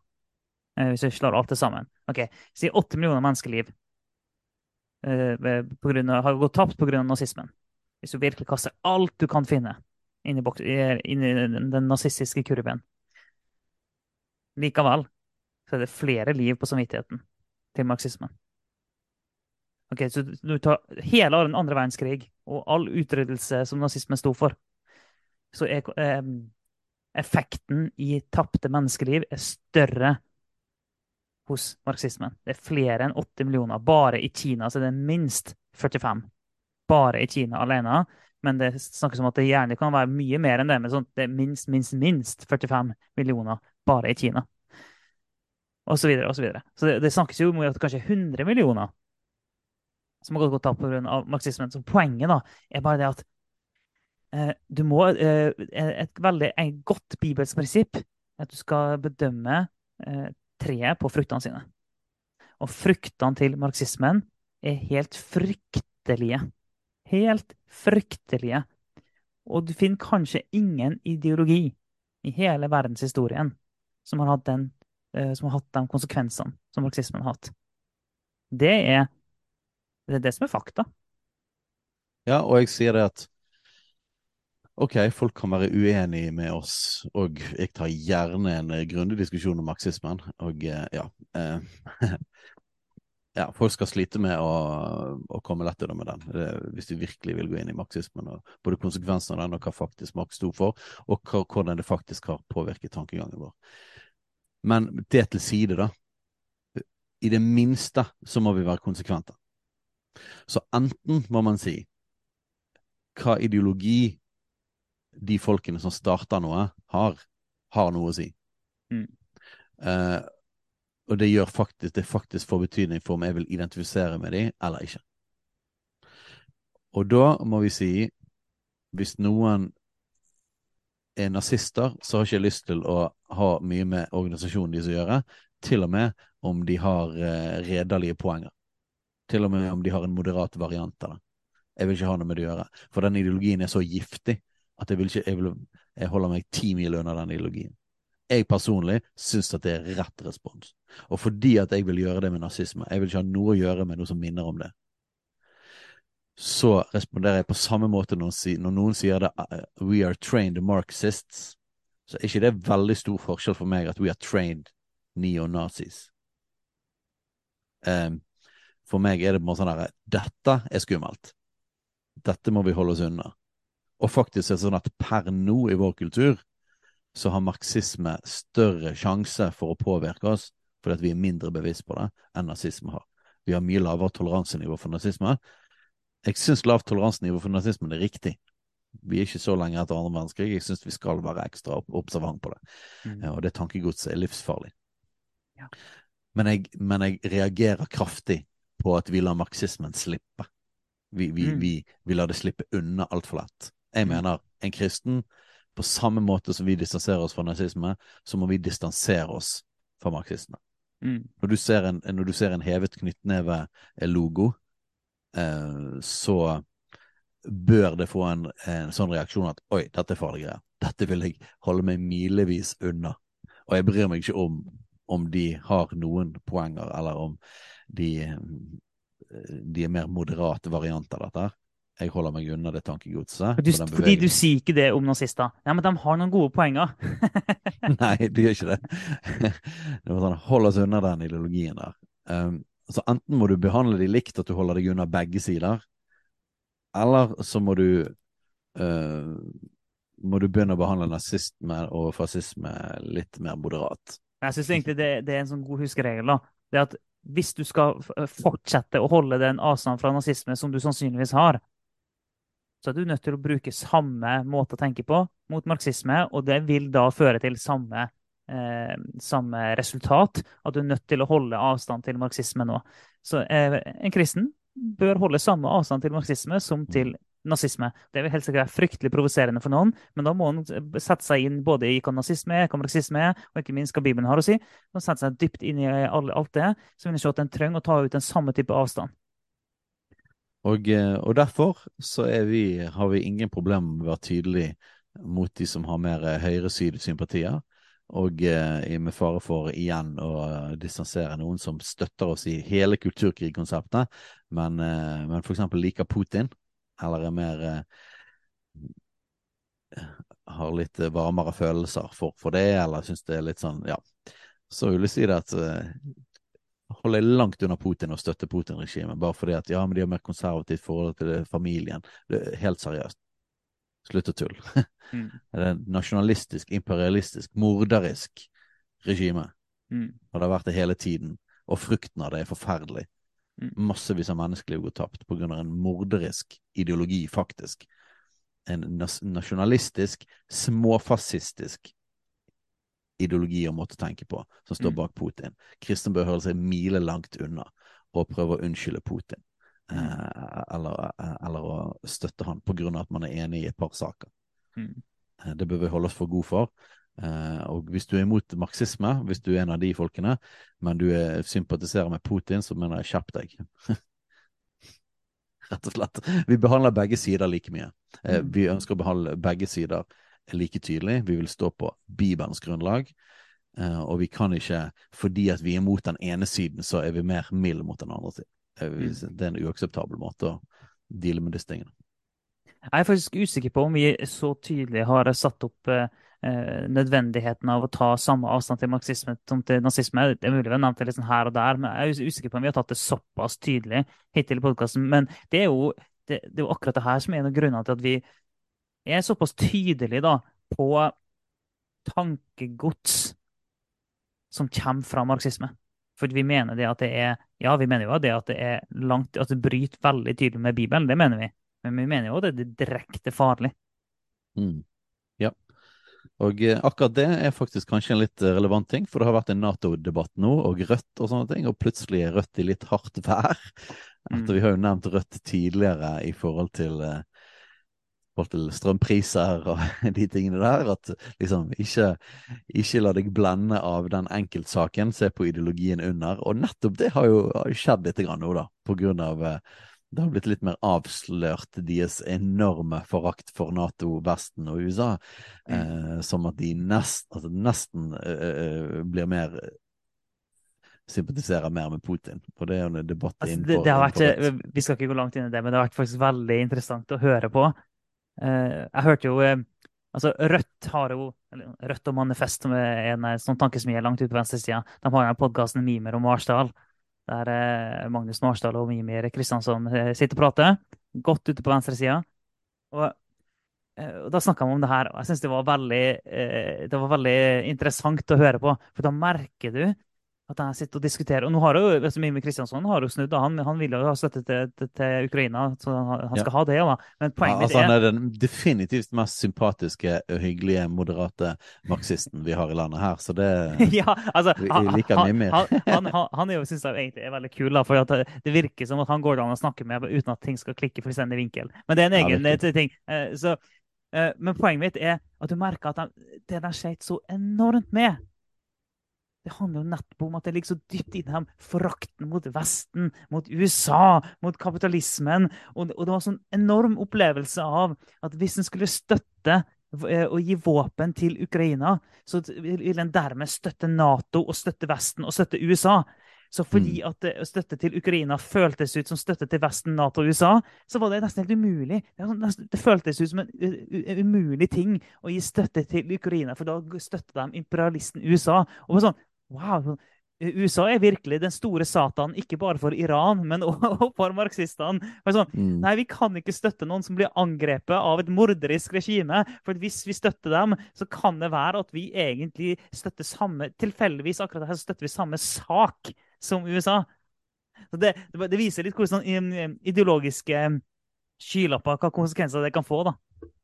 Eh, Hvis du slår alt det sammen. Ok, Si 80 millioner menneskeliv eh, på grunn av, har gått tapt pga. nazismen. Hvis du virkelig kaster alt du kan finne inn i, inn i den den nazistiske kurven. Likevel så er det flere liv på samvittigheten til marxismen. Ok, Så du tar hele den andre verdenskrig og all utryddelse som nazismen sto for, så er eh, effekten i tapte menneskeliv er større hos marxismen. Det er flere enn 80 millioner. Bare i Kina så er det minst 45. Bare i Kina alene. Men det snakkes om at det gjerne kan være mye mer enn det. Men sånn, det er minst, minst, minst 45 millioner bare i Kina. Og så videre og så videre. Så det, det snakkes jo om at det kanskje er 100 millioner som har gått tapt pga. marxismen. Så poenget da er bare det at eh, du må eh, Et veldig et godt bibelsk prinsipp er at du skal bedømme eh, treet på fruktene sine. Og fruktene til marxismen er helt fryktelige. Helt fryktelige. Og du finner kanskje ingen ideologi i hele verdenshistorien som har hatt, den, eh, som har hatt de konsekvensene som marxismen har hatt. Det er det, er det som er fakta. Ja, og jeg sier det at ok, folk kan være uenige med oss, og jeg tar gjerne en grundig diskusjon om marxismen. Og eh, ja, eh, ja folk skal slite med å, å komme lett unna med den, hvis de virkelig vil gå inn i marxismen. Og både konsekvensene av den, og hva faktisk Marx sto for, og hva, hvordan det faktisk har påvirket tankegangen vår. Men det til side, da. I det minste så må vi være konsekvente. Så enten må man si hva ideologi de folkene som starter noe, har, har noe å si. Mm. Uh, og det gjør faktisk, det faktisk får betydning for om jeg vil identifisere med dem eller ikke. Og da må vi si, hvis noen er nazister, så har ikke jeg lyst til å ha mye med organisasjonen deres å gjøre, til og med om de har uh, redelige poenger. Til og med om de har en moderat variant av det. Jeg vil ikke ha noe med det å gjøre. For den ideologien er så giftig at jeg, vil ikke, jeg, vil, jeg holder meg ti mil unna den ideologien. Jeg personlig syns at det er rett respons. Og fordi at jeg vil gjøre det med nazisme, jeg vil ikke ha noe å gjøre med noe som minner om det, så responderer jeg på samme måte når, når noen sier det uh, We are trained Marxists. Så er ikke det veldig stor forskjell for meg at we are trained neonazis. Um, for meg er det på en måte sånn her Dette er skummelt. Dette må vi holde oss unna. Og faktisk er det sånn at per nå i vår kultur så har marxisme større sjanse for å påvirke oss fordi at vi er mindre bevisst på det enn nazisme har. Vi har mye lavere toleransenivå for nazisme. Jeg syns lavt toleransenivå for nazisme er riktig. Vi er ikke så lenge etter andre verdenskrig. Jeg syns vi skal være ekstra observant på det. Mm. Og det tankegodset er livsfarlig. Ja. Men, jeg, men jeg reagerer kraftig på at vi lar marxismen slippe. Vi, vi, Mm. vi, vi lar det slippe unna altfor lett. Jeg Mm. mener en kristen, på samme måte som vi distanserer oss fra nazisme, så må vi distansere oss fra marxisme. Mm. Når du ser en, når du ser en hevet knyttneve-logo, eh, så bør det få en, en sånn reaksjon at oi, dette er farlige greier. Dette vil jeg holde meg milevis unna. Og jeg bryr meg ikke om om de har noen poenger, eller om de, eh, de er mer moderate varianter av dette. her. Jeg holder meg unna det tankegodset. Du, fordi du sier ikke det om nazister. Ja, men de har noen gode poenger. Nei, du gjør ikke det. det var sånn, Hold oss unna den ideologien der. Um, så enten må du behandle de likt, at du holder deg unna begge sider, eller så må du uh, må du begynne å behandle nazisme og fascisme litt mer moderat. Jeg syns egentlig det, det er en sånn god huskeregel. da. Det at Hvis du skal fortsette å holde den avstanden fra nazisme som du sannsynligvis har, så er du nødt til å bruke samme måte å tenke på mot marxisme, og det vil da føre til samme, eh, samme resultat. At du er nødt til å holde avstand til marxisme nå. Så eh, en kristen bør holde samme avstand til marxisme som til nazisme. Det vil helt sikkert være fryktelig provoserende for noen, men da må han sette seg inn både i hva nazisme er, hva marxisme er, og ikke minst hva Bibelen har å si. Man sette seg dypt inn i alt det, så vil han se at en trenger å ta ut den samme type avstand. Og, eh, og derfor så vi, har vi ingen problemer med å være tydelig mot de som har mer eh, høyresyd-sympatier, og eh, med fare for igjen å distansere noen som støtter oss i hele kulturkrigkonseptet, men, men f.eks. liker Putin, eller er mer eh, har litt varmere følelser for, for det, eller syns det er litt sånn, ja. Så vil jeg si det at holder jeg langt unna Putin og støtter Putin-regimet, bare fordi at ja, men de har mer konservativt forhold til familien. Det er helt seriøst. Slutt å tulle. Mm. det er nasjonalistisk, imperialistisk, morderisk regime. Mm. Og det har vært det hele tiden. Og frukten av det er forferdelig. Mm. Massevis av menneskeliv går tapt pga. en morderisk ideologi, faktisk. En nas nasjonalistisk, småfascistisk ideologi og måte å tenke på som står mm. bak Putin. Kristen bør holde seg milelangt unna og prøve å unnskylde Putin. Mm. Eh, eller, eh, eller, å støtte han på grunn av at man er enig i et par saker. Mm. Eh, det bør vi holde oss for god for. Eh, og hvis du er imot marxisme, hvis du er en av de folkene, men du er, sympatiserer med Putin, så mener jeg kjapp deg. Rett og slett. Vi behandler begge sider like mye. Eh, mm. vi ønsker å behandle begge sider er like tydelig. Vi vil stå på Bibelens grunnlag. Uh, og vi kan ikke, fordi at vi er mot den ene siden, så er vi mer mild mot den andre siden. Mm. Det er en uakseptabel måte å deale med disse tingene. Jeg er faktisk usikker på om vi så tydelig har satt opp nødvendigheten av å ta samme avstand til marxisme som til nazisme. Det er mulig vi har nevnt det sånn her og der, men jeg er usikker på om vi har tatt det såpass tydelig hittil i podkasten. Men det er, jo, det, det er jo akkurat det her som er en av grunnene til at vi er såpass tydelige da, på tankegods som kommer fra marxisme. For vi mener det at det er ja, vi mener jo det at det er langt, at det bryter veldig tydelig med Bibelen. Det mener vi. Men vi mener jo at det er direkte farlig. Mm. Ja. Og eh, akkurat det er faktisk kanskje en litt relevant ting, for det har vært en Nato-debatt nå, og Rødt og sånne ting, og plutselig er Rødt i litt hardt vær. Etter mm. vi har jo nevnt Rødt tidligere i forhold til eh, forhold til strømpriser og de tingene der. At liksom ikke, ikke la deg blende av den enkeltsaken, se på ideologien under. Og nettopp det har jo, har skjedd litt nå, da, på grunn av eh, det har blitt litt mer avslørt deres enorme forakt for Nato, Vesten og USA. Mm. Eh, som at de nest, altså nesten eh, eh blir mer sympatiserer mer med Putin. Og det er jo en debatt altså, det, det har vært, Vi skal ikke gå langt inn i det, men det har vært faktisk veldig interessant å høre på. Eh, jeg hørte jo eh, altså Rødt har jo Rødt og Manifest, som er en sånn tankesmie langt ute på venstresida, de har den podkasten Mimer og Marsdal, der eh, Magnus Marsdal og Mimir Kristiansson sitter og prater. Godt ute på venstresida. Og, og da snakka vi om det her, og jeg syns det, det, var veldig interessant å høre på. For da merker du at jeg sitter og diskuterer. Og nå har jo altså, Mimmi Kristiansson har jo snudd. Han, han vil jo ha støtte til, til, til, Ukraina, så han, han skal ja. ha det. Ja, Men poenget ja, altså, Han er den definitivt mest sympatiske, hyggelige, moderate marxisten vi har i landet her. Så det ja, altså, vi, vi liker Mimmi. Han, han, er jo, synes jeg egentlig er veldig kul, da, for det, det, virker som at han går an å snakke med uten at ting skal klikke fullstendig vinkel. Men det er en egen ja, ting. Eh, så, eh, men poenget mitt er at du merker at de, det de sleit så enormt med det handler jo nettopp om at det ligger så dypt inni dem. Forakten mot Vesten, mot USA, mot kapitalismen. Og, og det var en sånn enorm opplevelse av at hvis en skulle støtte eh, og gi våpen til Ukraina, så ville en dermed støtte Nato og støtte Vesten og støtte USA. Så fordi mm. at eh, støtte til Ukraina føltes ut som støtte til Vesten, Nato og USA, så var det nesten helt umulig. Det, det føltes ut som en, en, umulig ting å gi støtte til Ukraina, for da støtter de imperialisten USA. Og sånn, Wow, USA er virkelig den store satan, ikke bare for Iran, men også for marxistene. Sånn, mm. Nei, vi kan ikke støtte noen som blir angrepet av et morderisk regime. For hvis vi støtter dem, så kan det være at vi egentlig støtter samme Tilfeldigvis akkurat her støtter vi samme sak som USA. Så det, det viser litt hvordan sånn, ideologiske skylapper, hva konsekvenser det kan få. da.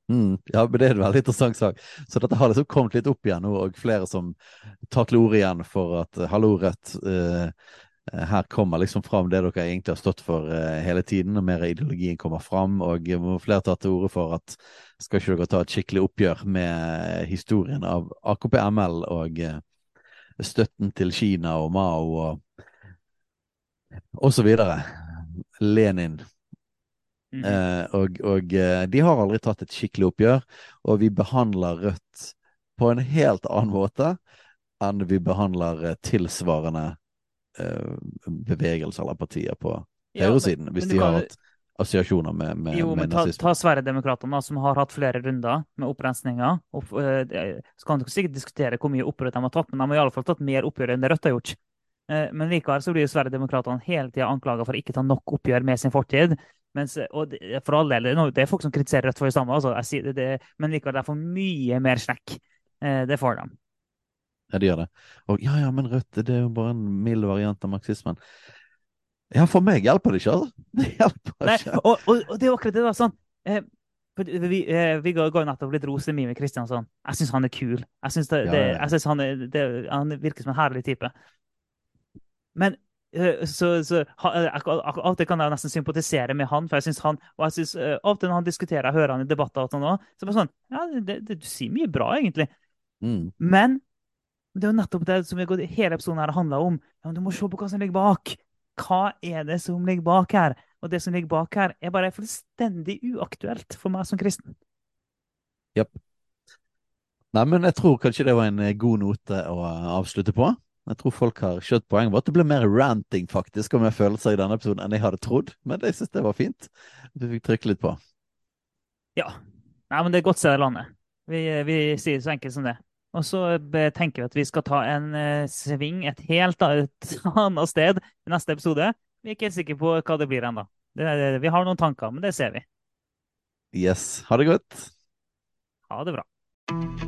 Mm, ja, men det er en veldig interessant sak. Så dette har liksom kommet litt opp igjen nå, og flere som tar til orde igjen for at eh, hallo, Rødt, uh, her kommer liksom fram det dere egentlig har stått for uh, hele tiden, og mer ideologien kommer fram. Og flere tar til orde for at skal ikke dere ta et skikkelig oppgjør med historien av AKP-ML og uh, støtten til Kina og Mao og, og så videre. Lenin Mhm. Eh, og og eh, de har aldri tatt et skikkelig oppgjør, og vi behandler Rødt på en helt annen måte enn vi behandler eh, tilsvarende eh, bevegelser eller partier på Ja, hvis de har hatt assosiasjoner med, med, Jo, med ta, nazisme. ta Sverigedemokraterna, som har hatt flere runder med opprensninger. Og, eh, så kan dere sikkert diskutere hvor mye opprør de har tatt, men de har i alle fall tatt mer oppgjør enn det Rødt har gjort. Eh, Men likevel så blir Sverigedemokraterna hele tida anklaga for å ikke ta nok oppgjør med sin fortid. Mens, og det, for all del, det er det folk som kritiserer Rødt for det samme, altså. Det, det, men likevel, de får mye mer snekk. Eh, Det får de. Ja, de gjør det. Og ja, ja, men Rødt, det er jo bare en mild variant av marxismen. Ja, for meg hjelper det ikke, altså. Det hjelper Nei, ikke. og, og, og det er akkurat det, da. sånn. Eh, vi, eh, vi ga jo nettopp litt ros til Mime Kristiansson. Jeg syns han er kul. Jeg synes det, Ja, det, ja, han, det, han virker som en herlig type. Men eh, så, så eh, ak- ak- Av og til kan jeg nesten sympatisere med han. for jeg synes han, og jeg synes, eh, Av og til når han diskuterer, jeg hører han i debatter, og sånn også, så bare sånn Ja, det, det, du sier mye bra, egentlig. Mm. Men det er jo nettopp det som gått- hele episoden her handler om. Ja, men du må se på hva som ligger bak. Hva er det som ligger bak her? Og det som ligger bak her, er bare fullstendig uaktuelt for meg som kristen. Nei, men jeg tror kanskje det var en eh, god note å avslutte på. Jeg tror folk har skjønt poenget vårt. Det ble mer ranting faktisk og mer følelser i denne episoden enn jeg hadde trodd, men jeg syns det var fint. Du fikk trykke litt på. Ja. Nei, men det er godt sted i landet. Vi, vi sier det så enkelt som det. Og så tenker vi at vi skal ta en uh, sving et helt annet sted i neste episode. Vi er ikke helt sikre på hva det blir ennå. Vi har noen tanker, men det ser vi. Yes. Ha det godt. Ha det bra.